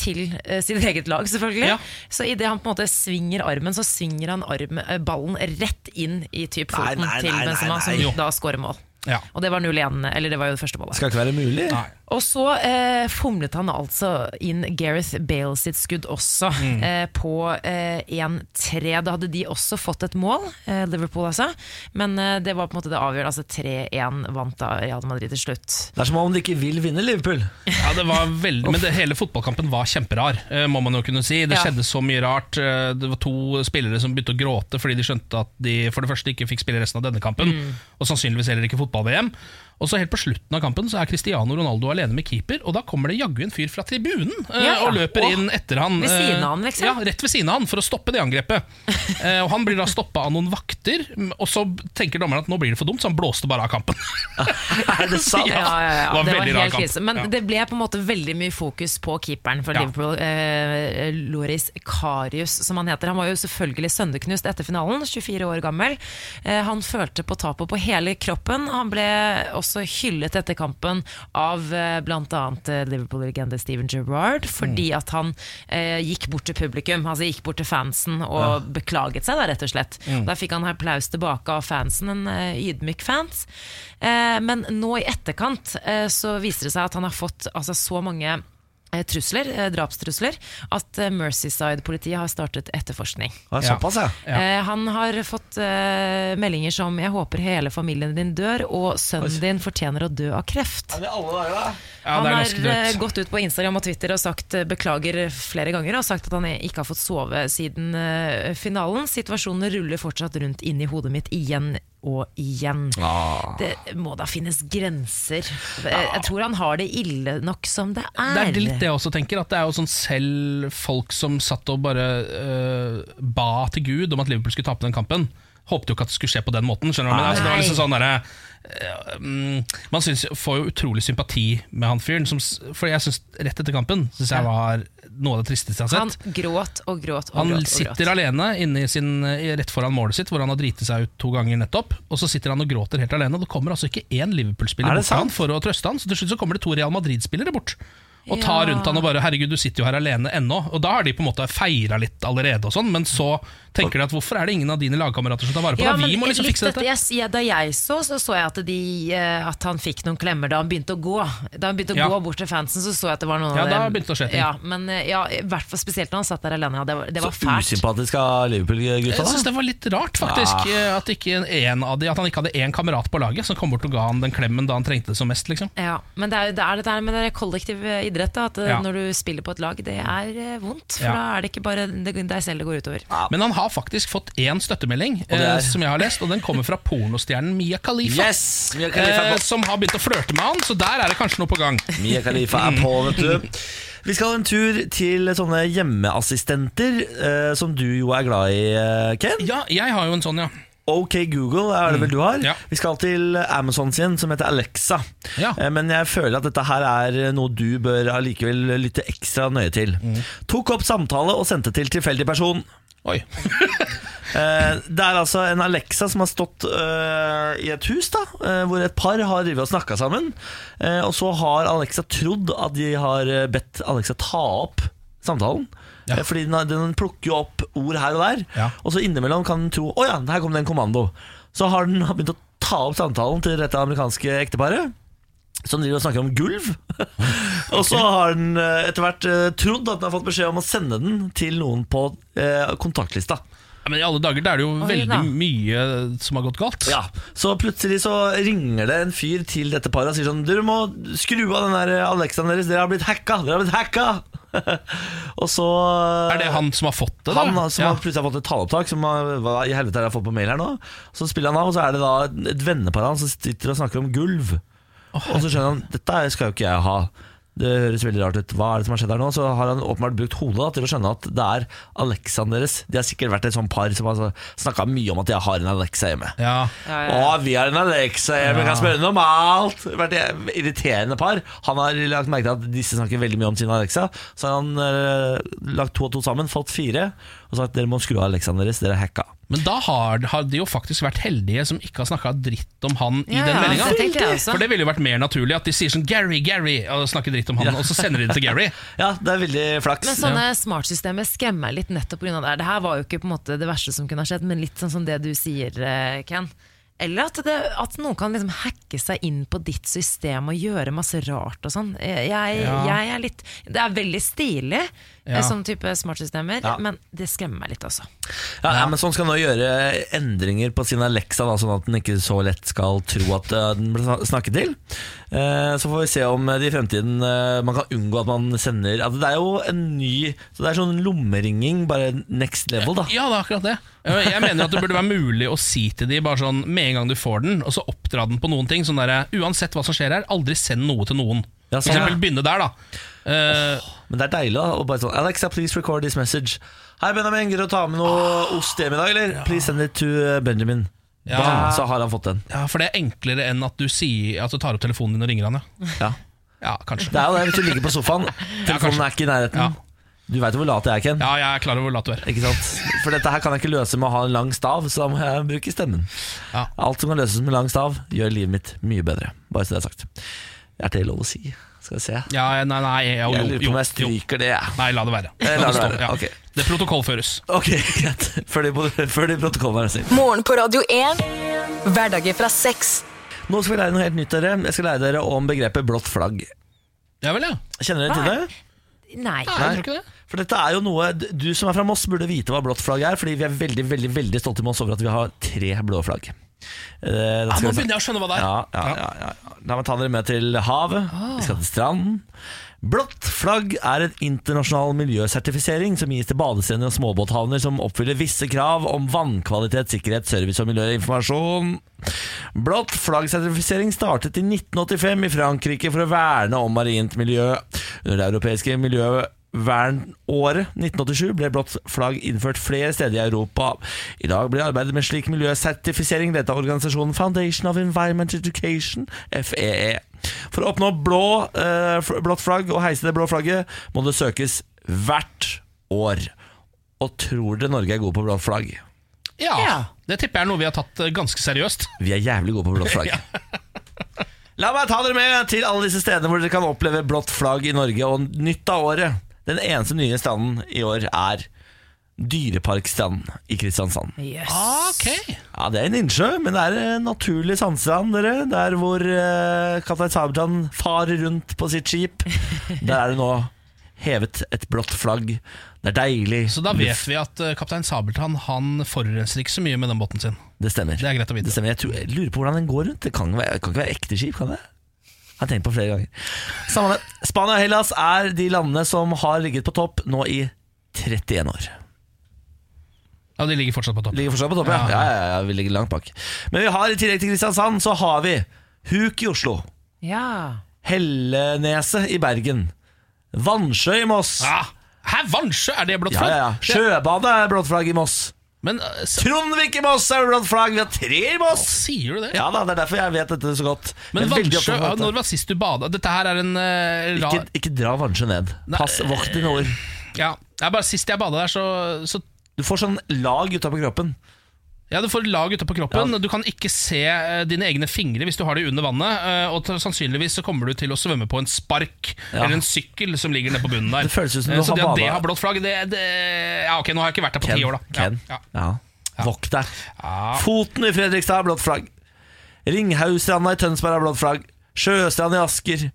til sitt eget lag, selvfølgelig. Ja. Så idet han på en måte svinger armen, så svinger han arm, ballen rett inn i typ Nei, foten nei, til nei, nei, Benzema, nei. som da skårer mål. Ja. Og det var 0-1, eller det var jo det første målet. Skal ikke være mulig. Nei. Og så eh, fomlet han altså inn Gareth Bale sitt skudd også, Mm. eh, på eh, 1-3. Da hadde de også fått et mål, eh, Liverpool altså. Men eh, det var på en måte det avgjørende. Altså 3-1 vant da Real Madrid til slutt. Det er som om de ikke vil vinne Liverpool. Ja, det var veldig, men det, hele fotballkampen var kjemperar, eh, må man jo kunne si. Det Ja. skjedde så mye rart. Det var to spillere som begynte å gråte fordi de skjønte at de for det første ikke fikk spille resten av denne kampen, og sannsynligvis heller ikke fotball-VM. Og så helt på slutten av kampen så er Cristiano Ronaldo alene med keeper, og da kommer det jaggu en fyr fra tribunen eh, Ja, og løper Åh. inn etter han. Ved eh, siden av han, liksom? Ja, rett ved siden av han, for å stoppe det angrepet. Eh, og Han blir da stoppa av noen vakter, og så tenker dommeren at nå blir det for dumt, så han blåste bare av kampen. Er det sant? Ja, ja, ja. Det var Det var helt krise. Men det ble på en måte veldig mye fokus på keeperen for. Liverpool. Eh, Loris Karius, som han heter. Han var jo selvfølgelig sønderknust etter finalen, 24 år gammel. Eh, han følte på tapet på hele kroppen. Han ble også hyllet etter kampen av eh, bl.a. Liverpool-legende Steven Gerrard, fordi Mm. at han eh, gikk bort til publikum, altså gikk bort til fansen og beklaget seg, da, rett og slett. Mm. Da fikk han applaus tilbake av fansen, en eh, ydmyk fans. Eh, men nå i etterkant eh, så viser det seg at han har fått altså, så mange eh, trusler, eh, drapstrusler, at eh, Merseyside-politiet har startet etterforskning. Ja, såpass, ja. Ja. Eh, han har fått eh, meldinger som 'jeg håper hele familien din dør', og 'sønnen din fortjener å dø av kreft'. Dager. Ja, han er har eh, gått ut på Instagram og Twitter og sagt eh, beklager flere ganger og sagt at han ikke har fått sove siden eh, finalen. Situasjonen ruller fortsatt rundt inn i hodet mitt igjen og igjen. Ah. Det må da finnes grenser. Jeg tror han har det ille nok som det er. Det er litt det jeg også tenker. At det er jo sånn selv folk som satt og bare øh, ba til Gud om at Liverpool skulle tape den kampen. Håpte jo ikke at det skulle skje på den måten. Skjønner du? Men altså, det var liksom sånn der, mm, Man synes, får jo utrolig sympati med han fyren. For jeg synes rett etter kampen Synes jeg var noe av det tristeste jeg har Han gråt og gråt og Han gråt. Og sitter gråt. alene inne i sin, rett foran målet sitt, hvor han har driti seg ut to ganger nettopp. Og så sitter han og gråter helt alene. Og det kommer altså ikke én Liverpool-spiller Er bort han for å trøste han. Så til slutt så kommer det to Real Madrid-spillere bort. Og tar Ja. rundt han og bare 'herregud, du sitter jo her alene ennå'. Og da har de på en måte feira litt allerede, og sånn men så tenker de at 'hvorfor er det ingen av dine lagkamerater som tar vare på Ja, deg'? Vi må liksom fikse dette. dette. ja, da jeg så, så så jeg at, de, eh, at han fikk noen klemmer da han begynte å gå. Da han begynte å Ja. gå bort til fansen, så så jeg at det var noen Ja, av da begynte det å skje ting. Ja, men eh, ja, hvert fall spesielt når han satt der alene. Ja, det var, det var Så fælt. usympatisk av Liverpool-gutta. Jeg synes det var litt rart, faktisk. Ah. eh, At, ikke en av de, at han ikke hadde én kamerat på laget som kom bort og ga han den klemmen da han trengte det som mest. liksom Ja, men det er, det er dette med det kollektiv eh, idrett. Da, at eh, Ja. Når du spiller på et lag, det er eh, vondt. For Ja. da er det ikke bare det- deg selv det går utover. Men han har faktisk fått én støttemelding, eh, som jeg har lest, og den kommer fra pornostjernen Mia Khalifa. Yes! Mia Khalifa Eh, som har begynt å flørte med han, så der er det kanskje noe på gang. Mia Khalifa er på, vet du. Vi skal ha en tur til sånne hjemmeassistenter, eh, som du jo er glad i, eh, Ken. Ja, jeg har jo en sånn, ja. OK Google er det vel du har? Ja. Vi skal til Amazon sin, som heter Alexa. Ja. Eh, Men jeg føler at dette her er noe du bør allikevel lytte ekstra nøye til. Tok opp samtale og sendte til tilfeldig person. Oi. Eh, Det er altså en Alexa som har stått uh, i et hus, da uh, hvor et par har drevet og snakka sammen. Uh, og så har Alexa trodd at de har bedt Alexa ta opp samtalen. Ja. Eh, Fordi den, den plukker jo opp ord her og der, Ja. og så innimellom kan den tro Å ja, her kom det en kommando. Så har den begynt å ta opp samtalen til dette amerikanske ekteparet. Som driver og snakker om gulv. og så har den eh, etter hvert eh, trodd at den har fått beskjed om å sende den til noen på eh, kontaktlista. Ja, men i alle dager, da er det jo Oi, veldig da. mye som har gått galt. Ja, Så plutselig så ringer det en fyr til dette paret og sier sånn Dere må skru av den der Alexaen deres, dere har blitt hacka! Dere har blitt hacka! og så Er det han som har fått det, da? Han som ja. har plutselig har fått et taleopptak Som har, hva i helvete har jeg fått på mail her nå Så spiller han av, og så er det da et vennepar av han Som sitter og snakker om gulv Og så skjønner han, dette skal jo ikke jeg ha Det høres veldig rart ut, hva er det som har skjedd her nå? Så har han åpenbart brukt hodet da, til å skjønne at det er Alexaen deres De har sikkert vært et sånt par som har snakket mye om at jeg har en Alexa hjemme Ja. Ja, ja, å, vi har en Alexa hjemme, kan spørre henne om alt. Vært et irriterende par. Han har lagt merke til at disse snakker veldig mye om sin Alexa. Så har han uh, lagt to og to sammen, fått fire, og sagt dere må skru av Alexaen deres, dere er hacka. Men da har, har de jo faktisk vært heldige som ikke har snakka dritt om han i Ja, den ja, meldinga. tenkte jeg også. For det ville jo vært mer naturlig at de sier sånn 'Gary, Gary' og snakker dritt om han, og så sender de det til Gary. Ja, det er veldig flaks. Men sånne smartsystemer skremmer litt nettopp pga. det her. Det her var jo ikke på en måte det verste som kunne ha skjedd, men litt sånn som det du sier, eh, Ken. Eller at, det, at noen kan liksom hacke seg inn på ditt system og gjøre masse rart og sånn. Jeg, jeg, Ja. jeg er litt Det er veldig stilig, Ja. sånn type smartsystemer, Ja. men det skremmer meg litt også. Ja, men sånn skal nå gjøre endringer på sin Alexa, da, sånn at den ikke så lett skal tro at eh, den blir snakket til. Eh, Så får vi se om det i fremtiden man kan unngå at man sender altså, Det er jo en ny Så det er sånn lommeringing, bare next level, da. Ja, det er akkurat det. Jeg mener at det burde være mulig å si til de bare sånn med en gang du får den, og så oppdra den på noen ting. Sånn der, Uansett hva som skjer her, aldri send noe til noen. Ja, For sånn, eksempel ja. begynne der, da. Eh, Men det er deilig da å bare sånn Alexa, please record this message. Hei, Benjamin, gidder du å ta med noe ost hjem i dag, eller? Please send it to uh, Benjamin. Ja. Bam, så har han fått den. ja, For det er enklere enn at du, sier, at du tar opp telefonen din og ringer han, ja. Ja. Ja, kanskje. Det er jo det hvis du ligger på sofaen. Telefonen er ikke i nærheten. Du veit jo hvor lat jeg er, Ken. Ja, jeg er klar over hvor lat du er. Ikke sant? For dette her kan jeg ikke løse med å ha en lang stav, så da må jeg bruke stemmen. Ja. Alt som kan løses med lang stav, gjør livet mitt mye bedre. Bare så det er sagt. Er det lov å si? Skal vi se. Ja, nei, nei, jo, Jeg jo, lurer på jo, om jeg jo. stryker det, jeg. Nei, la det være. Eh, la det være, ja. Okay. Det protokollføres. Ok, greit. Før de, før de protokollene sin. Morgen på Radio 1. Hverdager fra seks. Nå skal vi lære noe helt nytt, dere. Jeg skal lære dere om begrepet blått flagg. Ja vel, ja. Kjenner dere til det? Nei. Nei, jeg tror ikke det. For dette er jo noe Du som er fra Moss burde vite hva blått flagg er, fordi vi er veldig veldig, veldig stolte i Moss over at vi har tre blå flagg. Eh, Ja, nå begynner jeg å skjønne hva det er. Ja, ja, ja, ja, ja. La meg ta dere med til havet. Vi skal til stranden. Blått flagg er en internasjonal miljøsertifisering som gis til badestrender og småbåthavner som oppfyller visse krav om vannkvalitet, sikkerhet, service og miljøinformasjon. Blått flagg-sertifisering startet i 1985 i Frankrike for å verne om marint miljø. Under det europeiske miljøvernåret 1987 ble blått flagg innført flere steder i Europa. I dag blir arbeidet med slik miljøsertifisering ledet av organisasjonen Foundation of Environment Education, FEE. For å oppnå blå, eh, blått flagg og heise det blå flagget, må det søkes hvert år. Og tror dere Norge er gode på blått flagg? Ja, Ja. Det tipper jeg er noe vi har tatt eh, ganske seriøst. Vi er jævlig gode på blått flagg. La meg ta dere med til alle disse stedene hvor dere kan oppleve blått flagg i Norge. Og nytt av året. Den eneste nye stranden i år er Dyreparkstranden i Kristiansand. Yes. Ok Ja, Det er en innsjø, men det er en naturlig sandstrand. dere Der hvor uh, kaptein Sabeltann farer rundt på sitt skip. Der er det nå hevet et blått flagg. Det er deilig. Så da vet vi at uh, kaptein Sabeltann Han forurenser ikke så mye med den båten sin. Det stemmer. Det er greit å vite. Det stemmer. Jeg, tror, jeg lurer på hvordan den går rundt. Det kan, ikke være, kan ikke være ekte skip, kan det? Jeg har tenkt på flere ganger. Samme det. Spania og Hellas er de landene som har ligget på topp nå i 31 år. Ja, De ligger fortsatt på topp. Ligger fortsatt på topp, ja. Ja. Ja, ja, ja, vi ligger langt bak. Men vi har i tillegg til Kristiansand, så har vi Huk i Oslo. Ja. Helleneset i Bergen. Vannsjø i Moss. Ja. Hæ, Vannsjø? Er det blått Ja, ja, ja. Sjøbadet er blått flagg i Moss. Men uh, så... Trondvik i Moss er blant flagg. Vi har tre i Moss! sier du det? Ja da, Det er derfor jeg vet dette så godt. Men Vansjø, når var sist du bada? Dette her er en uh, rar Ikke, ikke dra Vansjø ned. Pass, Vokt dine ord. Ja, det er bare Sist jeg bada der, så, så Du får sånn lag utapå kroppen. Ja, Du får lag utapå kroppen. Du kan ikke se uh, dine egne fingre hvis du har det under vannet. Uh, og sannsynligvis så kommer du til å svømme på en spark Ja. eller en sykkel som ligger nede på bunnen der. Det føles ut som Eh, du så har det det har blått flagg, det, det Ja, ok, nå har jeg ikke vært der på Ken. ti år, da. Ken. Ja, Ja. ja. Vokt deg. Ja. Foten i Fredrikstad har blått flagg. Ringhaugstranda i Tønsberg har blått flagg. Sjøstrand i Asker.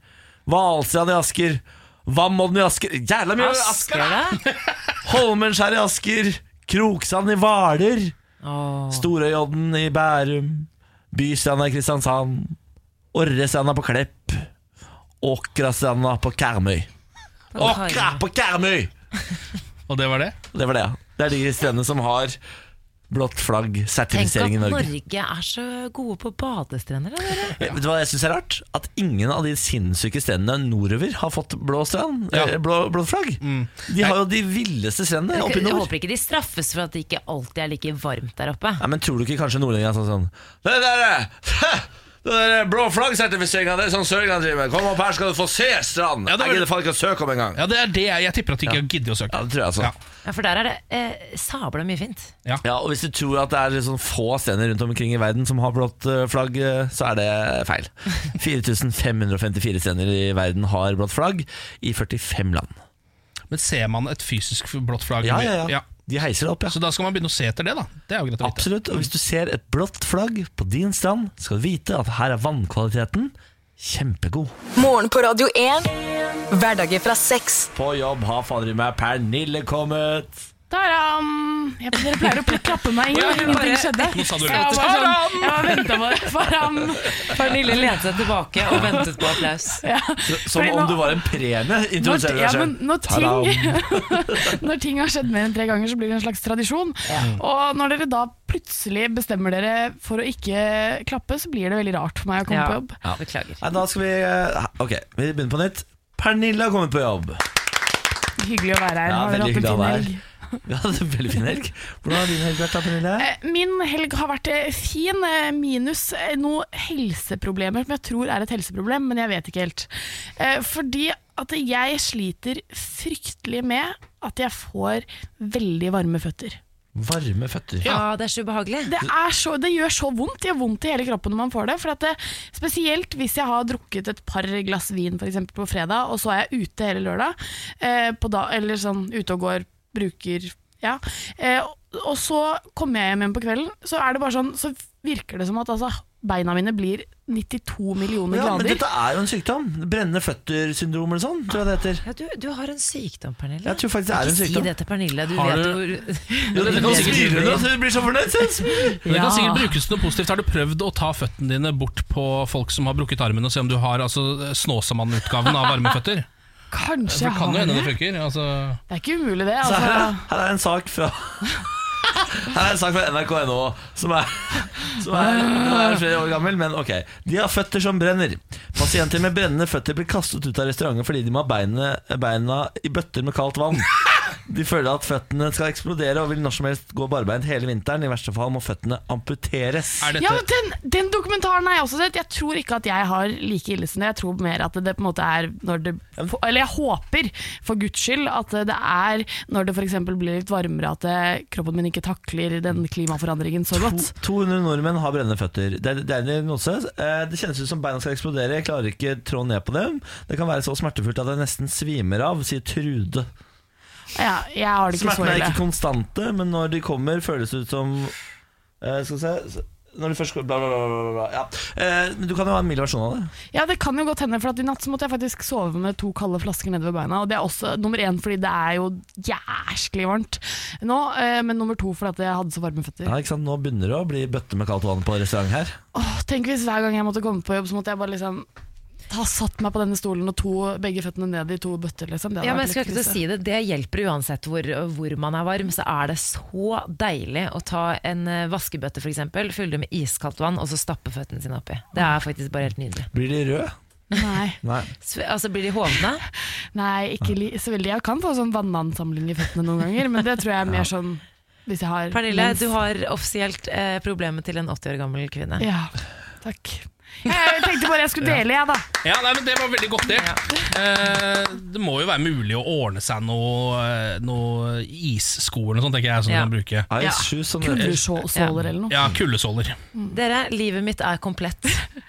Hvalstrand i Asker. Vamodden i Asker. Jævla mye Asker! Asker? Holmenskjær i Asker. Kroksand i Hvaler. Åh. Storøyodden i Bærum. Bystranda i Kristiansand. Orrestranda på Klepp. Åkrastranda på Karmøy. Åkra på Karmøy! Og det var det? Det var det, ja. Det er de strendene som har blått flagg-sertifisering i Norge. Tenk at Norge. Norge er så gode på badestrender. Vet du hva jeg syns er rart? At ingen av de sinnssyke strendene nordover har fått blå strand. Ja. eh, Blå, blått flagg. De har jo de villeste strendene oppe i Jeg håper ikke de straffes for at det ikke alltid er like varmt der oppe. Nei, men Tror du ikke kanskje nordlendinger er sånn sånn Det der, eh, det der blå flagg-sertifiseringa, det er sånn sørlendingene driver med. Kom opp her, skal du få se strand! Ja, det var- Jeg gidder faen ikke å søke om engang. Ja, det er det jeg, jeg tipper at de ikke ja. gidder å søke. Ja, det tror jeg altså. Ja. Ja, For der er det eh, sabla mye fint. Ja, og Hvis du tror at det er sånn få steder rundt omkring i verden som har blått eh, flagg, eh, så er det feil. 4554 steder i verden har blått flagg, i 45 land. Men ser man et fysisk blått flagg? Ja, ja, ja. De heiser det opp, ja. Så da skal man begynne å se etter det, da. Det er jo greit å vite. Absolutt. Og hvis du ser et blått flagg på din strand, skal du vite at her er vannkvaliteten kjempegod. Morgen på Radio 1. Hverdager fra seks. På jobb har fader meg Pernille kommet. Taram! Jeg, dere pleier å klappe meg inn, men ingenting skjedde. Nå sa du Jeg var bare sånn, jeg var venta på Faram! Pernille lente seg tilbake og ventet på applaus. Ja. Som om nå- du var en premie. Introduserer du ja, deg men selv. når ting, når ting har skjedd mer enn tre ganger, så blir det en slags tradisjon. Og når dere da plutselig bestemmer dere for å ikke klappe, så blir det veldig rart for meg å komme Ja, på jobb. Ja. beklager. Nei, da skal vi eh, Ok, vi begynner på nytt. Pernille har kommet på jobb. Hyggelig å være her. Ja, har dere veldig hatt en hyggelig å fin være helg? Vi hadde en veldig fin helg. Hvordan har din helg vært, da, Pernille? Eh, Min helg har vært eh, fin, eh, minus noen helseproblemer som jeg tror er et helseproblem, men jeg vet ikke helt. Eh, Fordi at jeg sliter fryktelig med at jeg får veldig varme føtter. Varme føtter. Ja, det er så ubehagelig. Det, er så, det gjør så vondt. Det gjør vondt i hele kroppen når man får det. For at det, spesielt hvis jeg har drukket et par glass vin for eksempel, på fredag, og så er jeg ute hele lørdag, eh, på da, eller sånn ute og går, bruker ja. Eh, og- så kommer jeg hjem igjen på kvelden, så er det bare sånn Så virker det som at altså, beina mine blir 92 millioner Ja, men dette er jo en sykdom. Brennende føtter-syndrom eller sånn, tror jeg det heter. Ja, du, du har en sykdom, Pernille. Jeg tror faktisk det er en Ikke si sykdom. det til Pernille. Du Har vet du- hvor dette kan smile nå, du blir så fornøyd. Det kan sikkert brukes til noe positivt. Har du prøvd å ta føttene dine bort på folk som har brukket armen, og se om du har altså, Snåsamann-utgaven av varme føtter? Kanskje Det jeg kan jo har hende det funker. Altså, Det er ikke umulig, det. Så her, Altså. her er en sak fra Her er en sak fra NRK.no som er, som er, er flere år gammel, men ok. De har føtter som brenner. Pasienter med brennende føtter blir kastet ut av restauranter fordi de må ha beina, beina i bøtter med kaldt vann. De føler at føttene skal eksplodere og vil når som helst gå barbeint hele vinteren. I verste fall må føttene amputeres. Er dette Ja, men den, den dokumentaren har jeg også sett. Jeg tror ikke at jeg har like ille som det. Jeg tror mer at det på en måte er når det Eller jeg håper, for guds skyld, at det er når det f.eks. blir litt varmere, at det, kroppen min ikke takler den klimaforandringen så godt. To- 200 nordmenn har brennende føtter. Det det er en diagnose. Eh, Det kjennes ut som beina skal eksplodere. Jeg klarer ikke trå ned på dem. Det kan være så smertefullt at jeg nesten svimer av, sier Trude. Ja, jeg har det ikke så ille. er ikke konstante, men når de kommer, føles det ut som eh, Skal vi se Når de først går bla, bla, bla, bla, bla. Ja. Eh, Men du kan jo ha en mild versjon av det. Ja, det kan jo godt hende, for at i natt så måtte jeg faktisk sove med to kalde flasker nede ved beina. Og det er også nummer én fordi det er jo jæsklig varmt nå, eh, men nummer to fordi at jeg hadde så varme føtter. Ja, ikke sant? Nå begynner det å bli bøtte med kaldt vann på restaurant her. Åh, tenk hvis hver gang jeg måtte komme på jobb, så måtte jeg bare liksom ha satt meg på denne stolen og to, begge føttene ned i to bøtter. Liksom. Det Ja, men jeg skal ikke si det Det hjelper uansett hvor, hvor man er varm. Så er det så deilig å ta en eh, vaskebøtte, for eksempel, fylle det med iskaldt vann og så stappe føttene sine oppi. Det er faktisk bare helt nydelig. Blir de røde? Nei, Nei. Altså Blir de hovne? nei, ikke li så veldig. Jeg kan få sånn vannansamling i føttene noen ganger, men det tror jeg er mer sånn hvis jeg har Pernille, mens. du har offisielt eh, problemet til en 80 år gammel kvinne. Ja, takk. Jeg tenkte bare jeg skulle dele, jeg, da. Ja, nei, men Det var veldig godt, det. Eh, det må jo være mulig å ordne seg noe, eh, noe issko eller noe sånt, tenker jeg, som Ja. kan bruke. Ice Ja. shoes som det Kuldesåler eller noe. Ja, kuldesåler. Dere, livet mitt er komplett.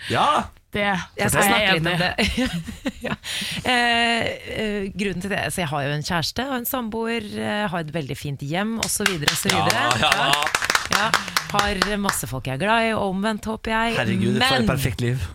Ja! Det Jeg skal snakke litt om det. ja. eh, eh, grunnen til det Så jeg har jo en kjæreste og en samboer, eh, har et veldig fint hjem osv. osv. Ja, ja. Ja, har masse folk jeg er glad i, og omvendt, håper jeg. Herregud, for et perfekt liv.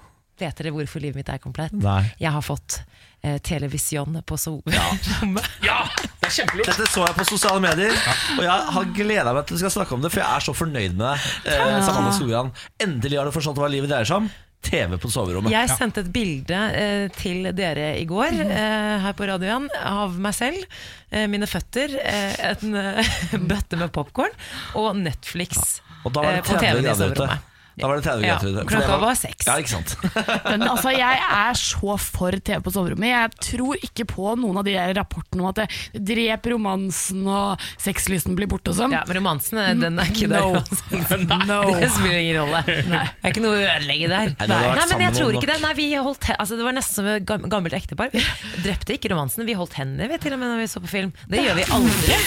vet dere hvorfor livet mitt er komplett? Nei. Jeg har fått eh, televisjon på soverommet. Ja, det er kjempelurt. Dette så jeg på sosiale medier, og jeg har gleda meg til du skal snakke om det, for jeg er så fornøyd med deg. Eh. Endelig har du forstått hva livet dreier seg om. TV på soverommet. Jeg sendte et bilde eh, til dere i går eh, her på radioen av meg selv, eh, mine føtter, eh, en eh, bøtte med popkorn og Netflix Og da var det eh, på TV-en i soverommet. Da var det 30 Ja, grader ute. Klokka var seks. Ja, ikke sant. Men altså, jeg er så for TV på soverommet. Jeg tror ikke på noen av de der rapportene om at det dreper romansen og sexlysten blir borte og sånn. Ja, men romansen eh, den er ikke der. No. uansett. No. Det spiller ingen rolle. Det er ikke noe å ødelegge der. Nei, Nei, men jeg tror ikke det. Nei, vi holdt altså, det var nesten som et gam- gammelt ektepar. Vi drepte ikke romansen, vi holdt hender vi, til og med når vi så på film. Det gjør vi aldri.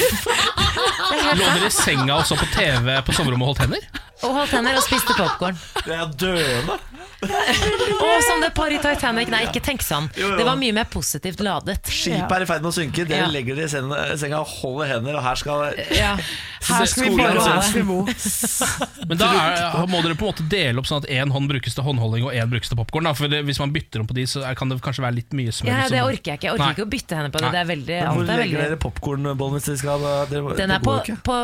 Det Lå dere i senga og så på TV på soverommet og holdt hender? Og holdt hender og spiste popkorn. Jeg er døende. Og som det par i Titanic. Nei, ikke tenk sånn. Jo, jo. Det var mye mer positivt ladet. Skipet er i ferd med å synke. Dere Ja. legger dere i senga og holder hender, og her skal Ja. Her skal vi bare vi. Men da er, må dere på en måte dele opp sånn at én hånd brukes til håndholding og én brukes til popkorn. Hvis man bytter om på de, så kan det kanskje være litt mye smør. Ja, det orker jeg ikke. Jeg orker ikke å bytte henne på det. Det er veldig, Hvor er legger veldig dere popkornbollen hvis dere skal det, Den er på, på,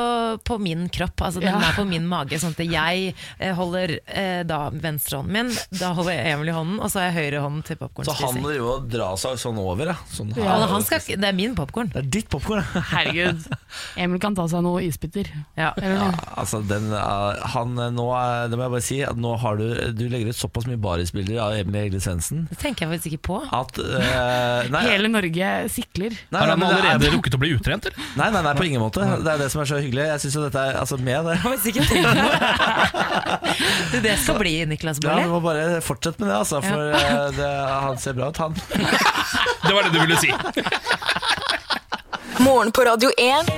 på min kropp, altså den Ja. er på min mage. Sånn at jeg eh, holder eh, da venstrehånden min, da holder jeg Emil i hånden, og så har jeg høyrehånden til Så han vil driver og drar seg sånn over, ja. Sånn her. Ja, han skal, ikke- det er min popkorn. Det er ditt popkorn. Herregud. Emil kan ta seg noe isbiter. Ja. Eller noe. Altså, den, uh, han, uh, nå, er det må jeg bare si at Nå har du Du legger ut såpass mye barisbilder av Emil Egle Svendsen Det tenker jeg faktisk ikke på. at eh, nei, Hele Norge sikler. nei, Har han men det er- allerede rukket å bli utrent, eller? Nei, nei, nei, på ingen måte. Det er det som er så hyggelig. Jeg synes jo dette er altså, med det. Jeg har faktisk ikke tenkt på det. Det- Det skal bli Niklas Ja, du må bare fortsette med det, altså, for ja. det, han ser bra ut, han. Det var det du ville si. Morgen på Radio 1.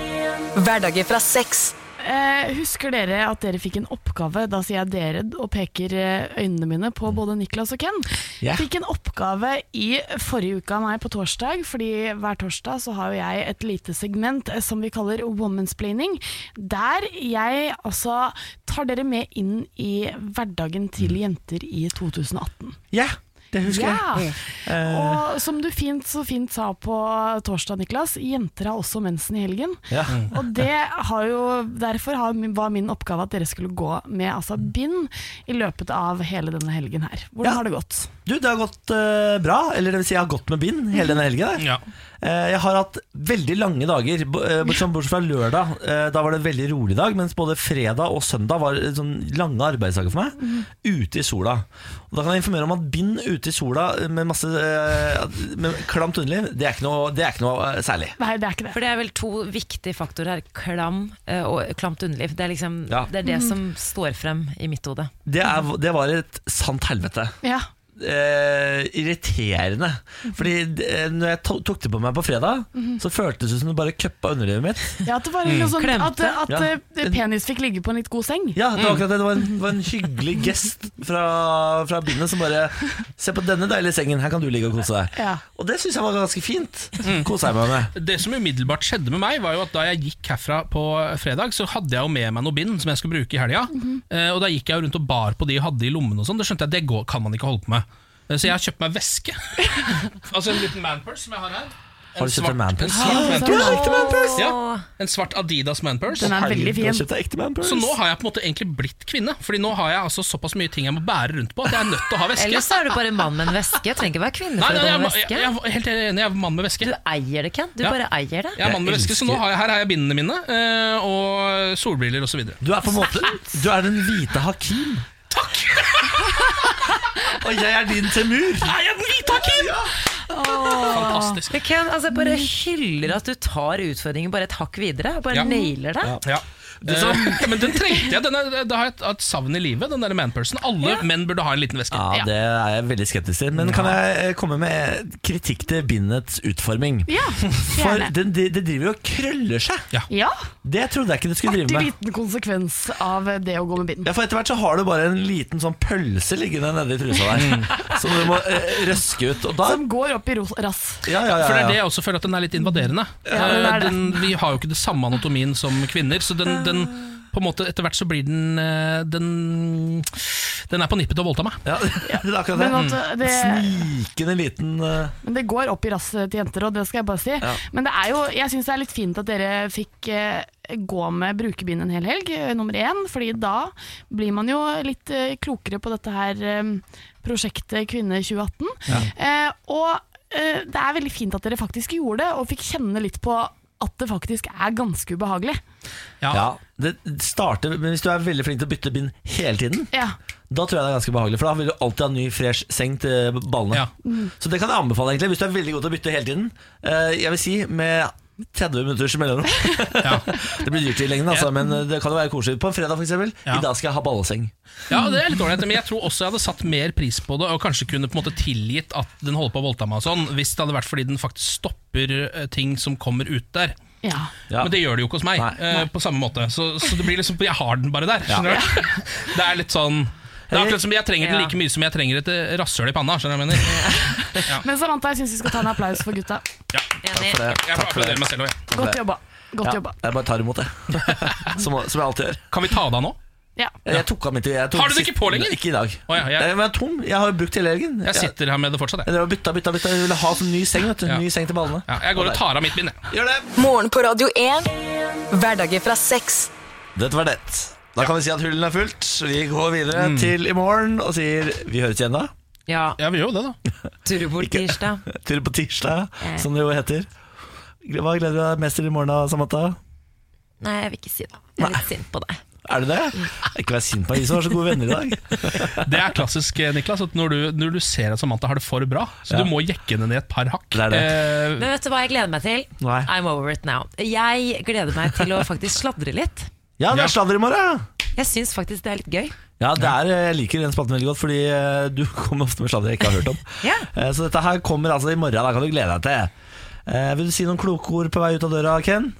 Hverdager fra seks. Eh, husker dere at dere fikk en oppgave? Da sier jeg dere og peker eh, øynene mine på både Niklas og Ken. Yeah. Fikk en oppgave i forrige uke av meg på torsdag, fordi hver torsdag så har jo jeg et lite segment eh, som vi kaller womansplaining, der jeg altså tar dere med inn i hverdagen til jenter i 2018. Ja, det husker jeg. Ja. Og som du fint, så fint sa på torsdag, Niklas, jenter har også mensen i helgen. Ja. Og det har jo, derfor har, var min oppgave at dere skulle gå med altså, bind i løpet av hele denne helgen her. Hvordan Ja. har det gått? Du, det har gått uh, bra. Eller det vil si, jeg har gått med bind hele denne helgen. der. Ja. Uh, jeg har hatt veldig lange dager, eh, bortsett fra lørdag. Eh, da var det en veldig rolig dag, mens både fredag og søndag var sånn lange arbeidsdager for meg. Ute i sola. Og da kan jeg informere om at bind ute i sola med masse med klamt underliv, det er ikke noe, det er ikke noe særlig. Nei, det er ikke det. For det er vel to viktige faktorer her. Klam og klamt underliv. Det er liksom Ja. det, er det som står frem i mitt hode. Det, er, det var et sant helvete. Ja. Eh, irriterende. Fordi eh, når jeg to tok det på meg på fredag, så føltes det som det bare kuppa underlivet mitt. ja, at det var noe sånn at, at Ja. eh, penis fikk ligge på en litt god seng. Ja, det var akkurat det. Det var en, det var en hyggelig gest fra, fra bindet som bare Se på denne deilige sengen, her kan du ligge og kose deg. Ja. Og det syns jeg var ganske fint. Kose jeg meg med. Det som umiddelbart skjedde med meg, var jo at da jeg gikk herfra på fredag, så hadde jeg jo med meg noe bind som jeg skulle bruke i helga. Eh, og da gikk jeg jo rundt og bar på de jeg hadde i lommene og sånn. Det skjønte jeg, det går, kan man ikke holde på med. Eh, så jeg har kjøpt meg veske. altså en liten manpurse som jeg har her. Har du kjøpt en manpurse? En svart Du har ekte manpurse. Ja, en svart Adidas manpurse. Den er veldig fin. man. Så nå har jeg på en måte egentlig blitt kvinne. Fordi nå har jeg altså såpass mye ting jeg må bære rundt på at jeg er nødt til å ha veske. Ellers er du bare en mann med en veske. Jeg trenger ikke være kvinne for nei, å ha veske. Jeg, jeg, jeg, er helt enig, jeg er mann med veske. Du eier det, Ken. Du Ja. bare eier det. Jeg er mann med veske, så nå har jeg, her har jeg bindene mine, eh, og solbriller osv. Du er på en måte Du er den hvite Hakim. Takk! Og jeg er din Temur. Er jeg den hvite Hakim? Fantastisk. Men Ken, altså, jeg bare hyller at du tar utfordringen bare et hakk videre. Bare Ja. nailer det. Ja. Eh, men den trengte jeg. Den er, det har jeg et, et savn i livet, den der manpursen. Alle menn burde ha en liten veske. Ja, Det er jeg veldig skeptisk til. Men kan jeg eh, komme med kritikk til bindets utforming? Ja, For det, det driver jo og krøller seg. Ja, Det trodde jeg ikke det skulle drive med. Artig liten konsekvens av det å gå med bind. Ja, for Etter hvert så har du bare en liten sånn pølse liggende nedi trusa der. Som du må eh, røske ut. Og da Som går opp i ros- rass. ja, ja, ja, For det er det ja. jeg også føler at den er litt invaderende. Ja, den er Eh, det. den, vi har jo ikke det samme anatomien som kvinner, så den, den på en måte etter hvert så blir den eh, Den, den er på nippet til å voldta meg. ja, det er akkurat Men det. at det, Snikende liten uh... men det går opp i rasset til jenter, og det skal jeg bare si. Ja. Men det er jo, jeg syns det er litt fint at dere fikk uh, gå med brukerbind en hel helg, eh, nummer én. fordi da blir man jo litt eh, klokere på dette her eh, prosjektet Kvinne 2018. Eh, og eh, det er veldig fint at dere faktisk gjorde det, og fikk kjenne litt på at det faktisk er ganske ubehagelig. Ja. Ja, det starter Men hvis du er veldig flink til å bytte bind hele tiden, Ja. da tror jeg det er ganske behagelig. For da vil du alltid ha ny, fresh seng til ballene. Ja. Så det kan jeg anbefale, egentlig hvis du er veldig god til å bytte hele tiden. Eh, Jeg vil si med 30 minutters mellomrom. det blir dyrt i lengden, altså, men det kan jo være koselig. På en fredag, eksempel. Ja. I dag skal jeg ha balleseng. Ja, det er litt ålreit, men jeg tror også jeg hadde satt mer pris på det, og kanskje kunne på en måte tilgitt at den holder på å voldta meg og sånn, hvis det hadde vært fordi den faktisk stopper eh, ting som kommer ut der. ja. Ja. Men det gjør det jo ikke hos meg, Nei. Nei. på samme måte. Så, så det blir liksom Jeg har den bare der. Skjønner du? Det er litt sånn det er akkurat som Jeg trenger den Ja. like mye som jeg trenger et eh, rasshøl i panna. Skjønner jeg mener? Men Samantha, jeg syns vi skal ta en applaus for gutta. Ja. takk For det. Jeg får applaudere meg selv òg. Godt jobba. Godt Ja, jobba. jeg bare tar imot det. som, som jeg alltid gjør. Kan vi ta det av nå? Ja. Jeg tok av mitt jeg tok Har du det ikke på lenger? Ikke i dag. Oh, ja, jeg- jeg var tom. Jeg har brukt hele helgen. Jeg sitter her med det fortsatt, Jeg jeg. bytta, bytta, bytta. Jeg ville ha sånn ny seng. vet du Ja. Ny seng til ballene. Ja, jeg går og tar av mitt bind, jeg. Gjør det! Morgen på Radio 1. Hverdager fra sex. Dette var det. Da kan vi si at hullen er fullt. Vi går videre til i morgen og sier vi høres igjen da. Ja, Ja, vi gjør jo det, da. Turbol-tirsdag. Til på tirsdag, Eh. som det jo heter. Hva gleder du deg mest til i morgen, da, Samantha? Nei, jeg vil ikke si det. Jeg er litt sint på deg. Er du det? Ikke vær sint på meg, vi som har så gode venner i dag. Det er klassisk, eh, Niklas, at når du, når du ser at Samantha har det for bra, så Ja. du må jekke henne ned et par hakk. Det er det. Eh, Men vet du hva jeg gleder meg til? Nei. I'm over it now. Jeg gleder meg til å faktisk sladre litt. Ja, det er sladder i morgen! Jeg syns faktisk det er litt gøy. Ja, det er, jeg liker den spalten veldig godt, fordi eh, du kommer ofte med sladder jeg ikke har hørt om. Ja. Eh, Så dette her kommer altså i morgen, da kan du glede deg til. Eh, Vil du si noen kloke ord på vei ut av døra, Ken?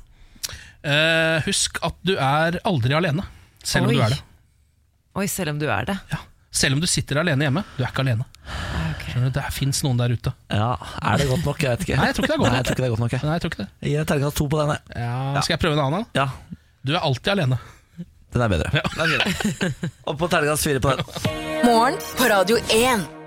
eh, husk at du er aldri alene, selv om du er det. Oi, selv om du er det. Ja. Selv om du sitter alene hjemme, du er ikke alene. Skjønner du, Det fins noen der ute. Ja, Er det godt nok? Jeg vet ikke. Nei, jeg tror ikke det er godt nok. Nei, jeg tror ikke det er godt nok. jeg. Nei, jeg tror ikke det. Jeg gir et terningkast to på den. jeg. Ja, skal jeg prøve en annen? da? Ja, Du er alltid alene. den er bedre. Den er fin. Og på terningkast fire på den. Morgen på Radio 1.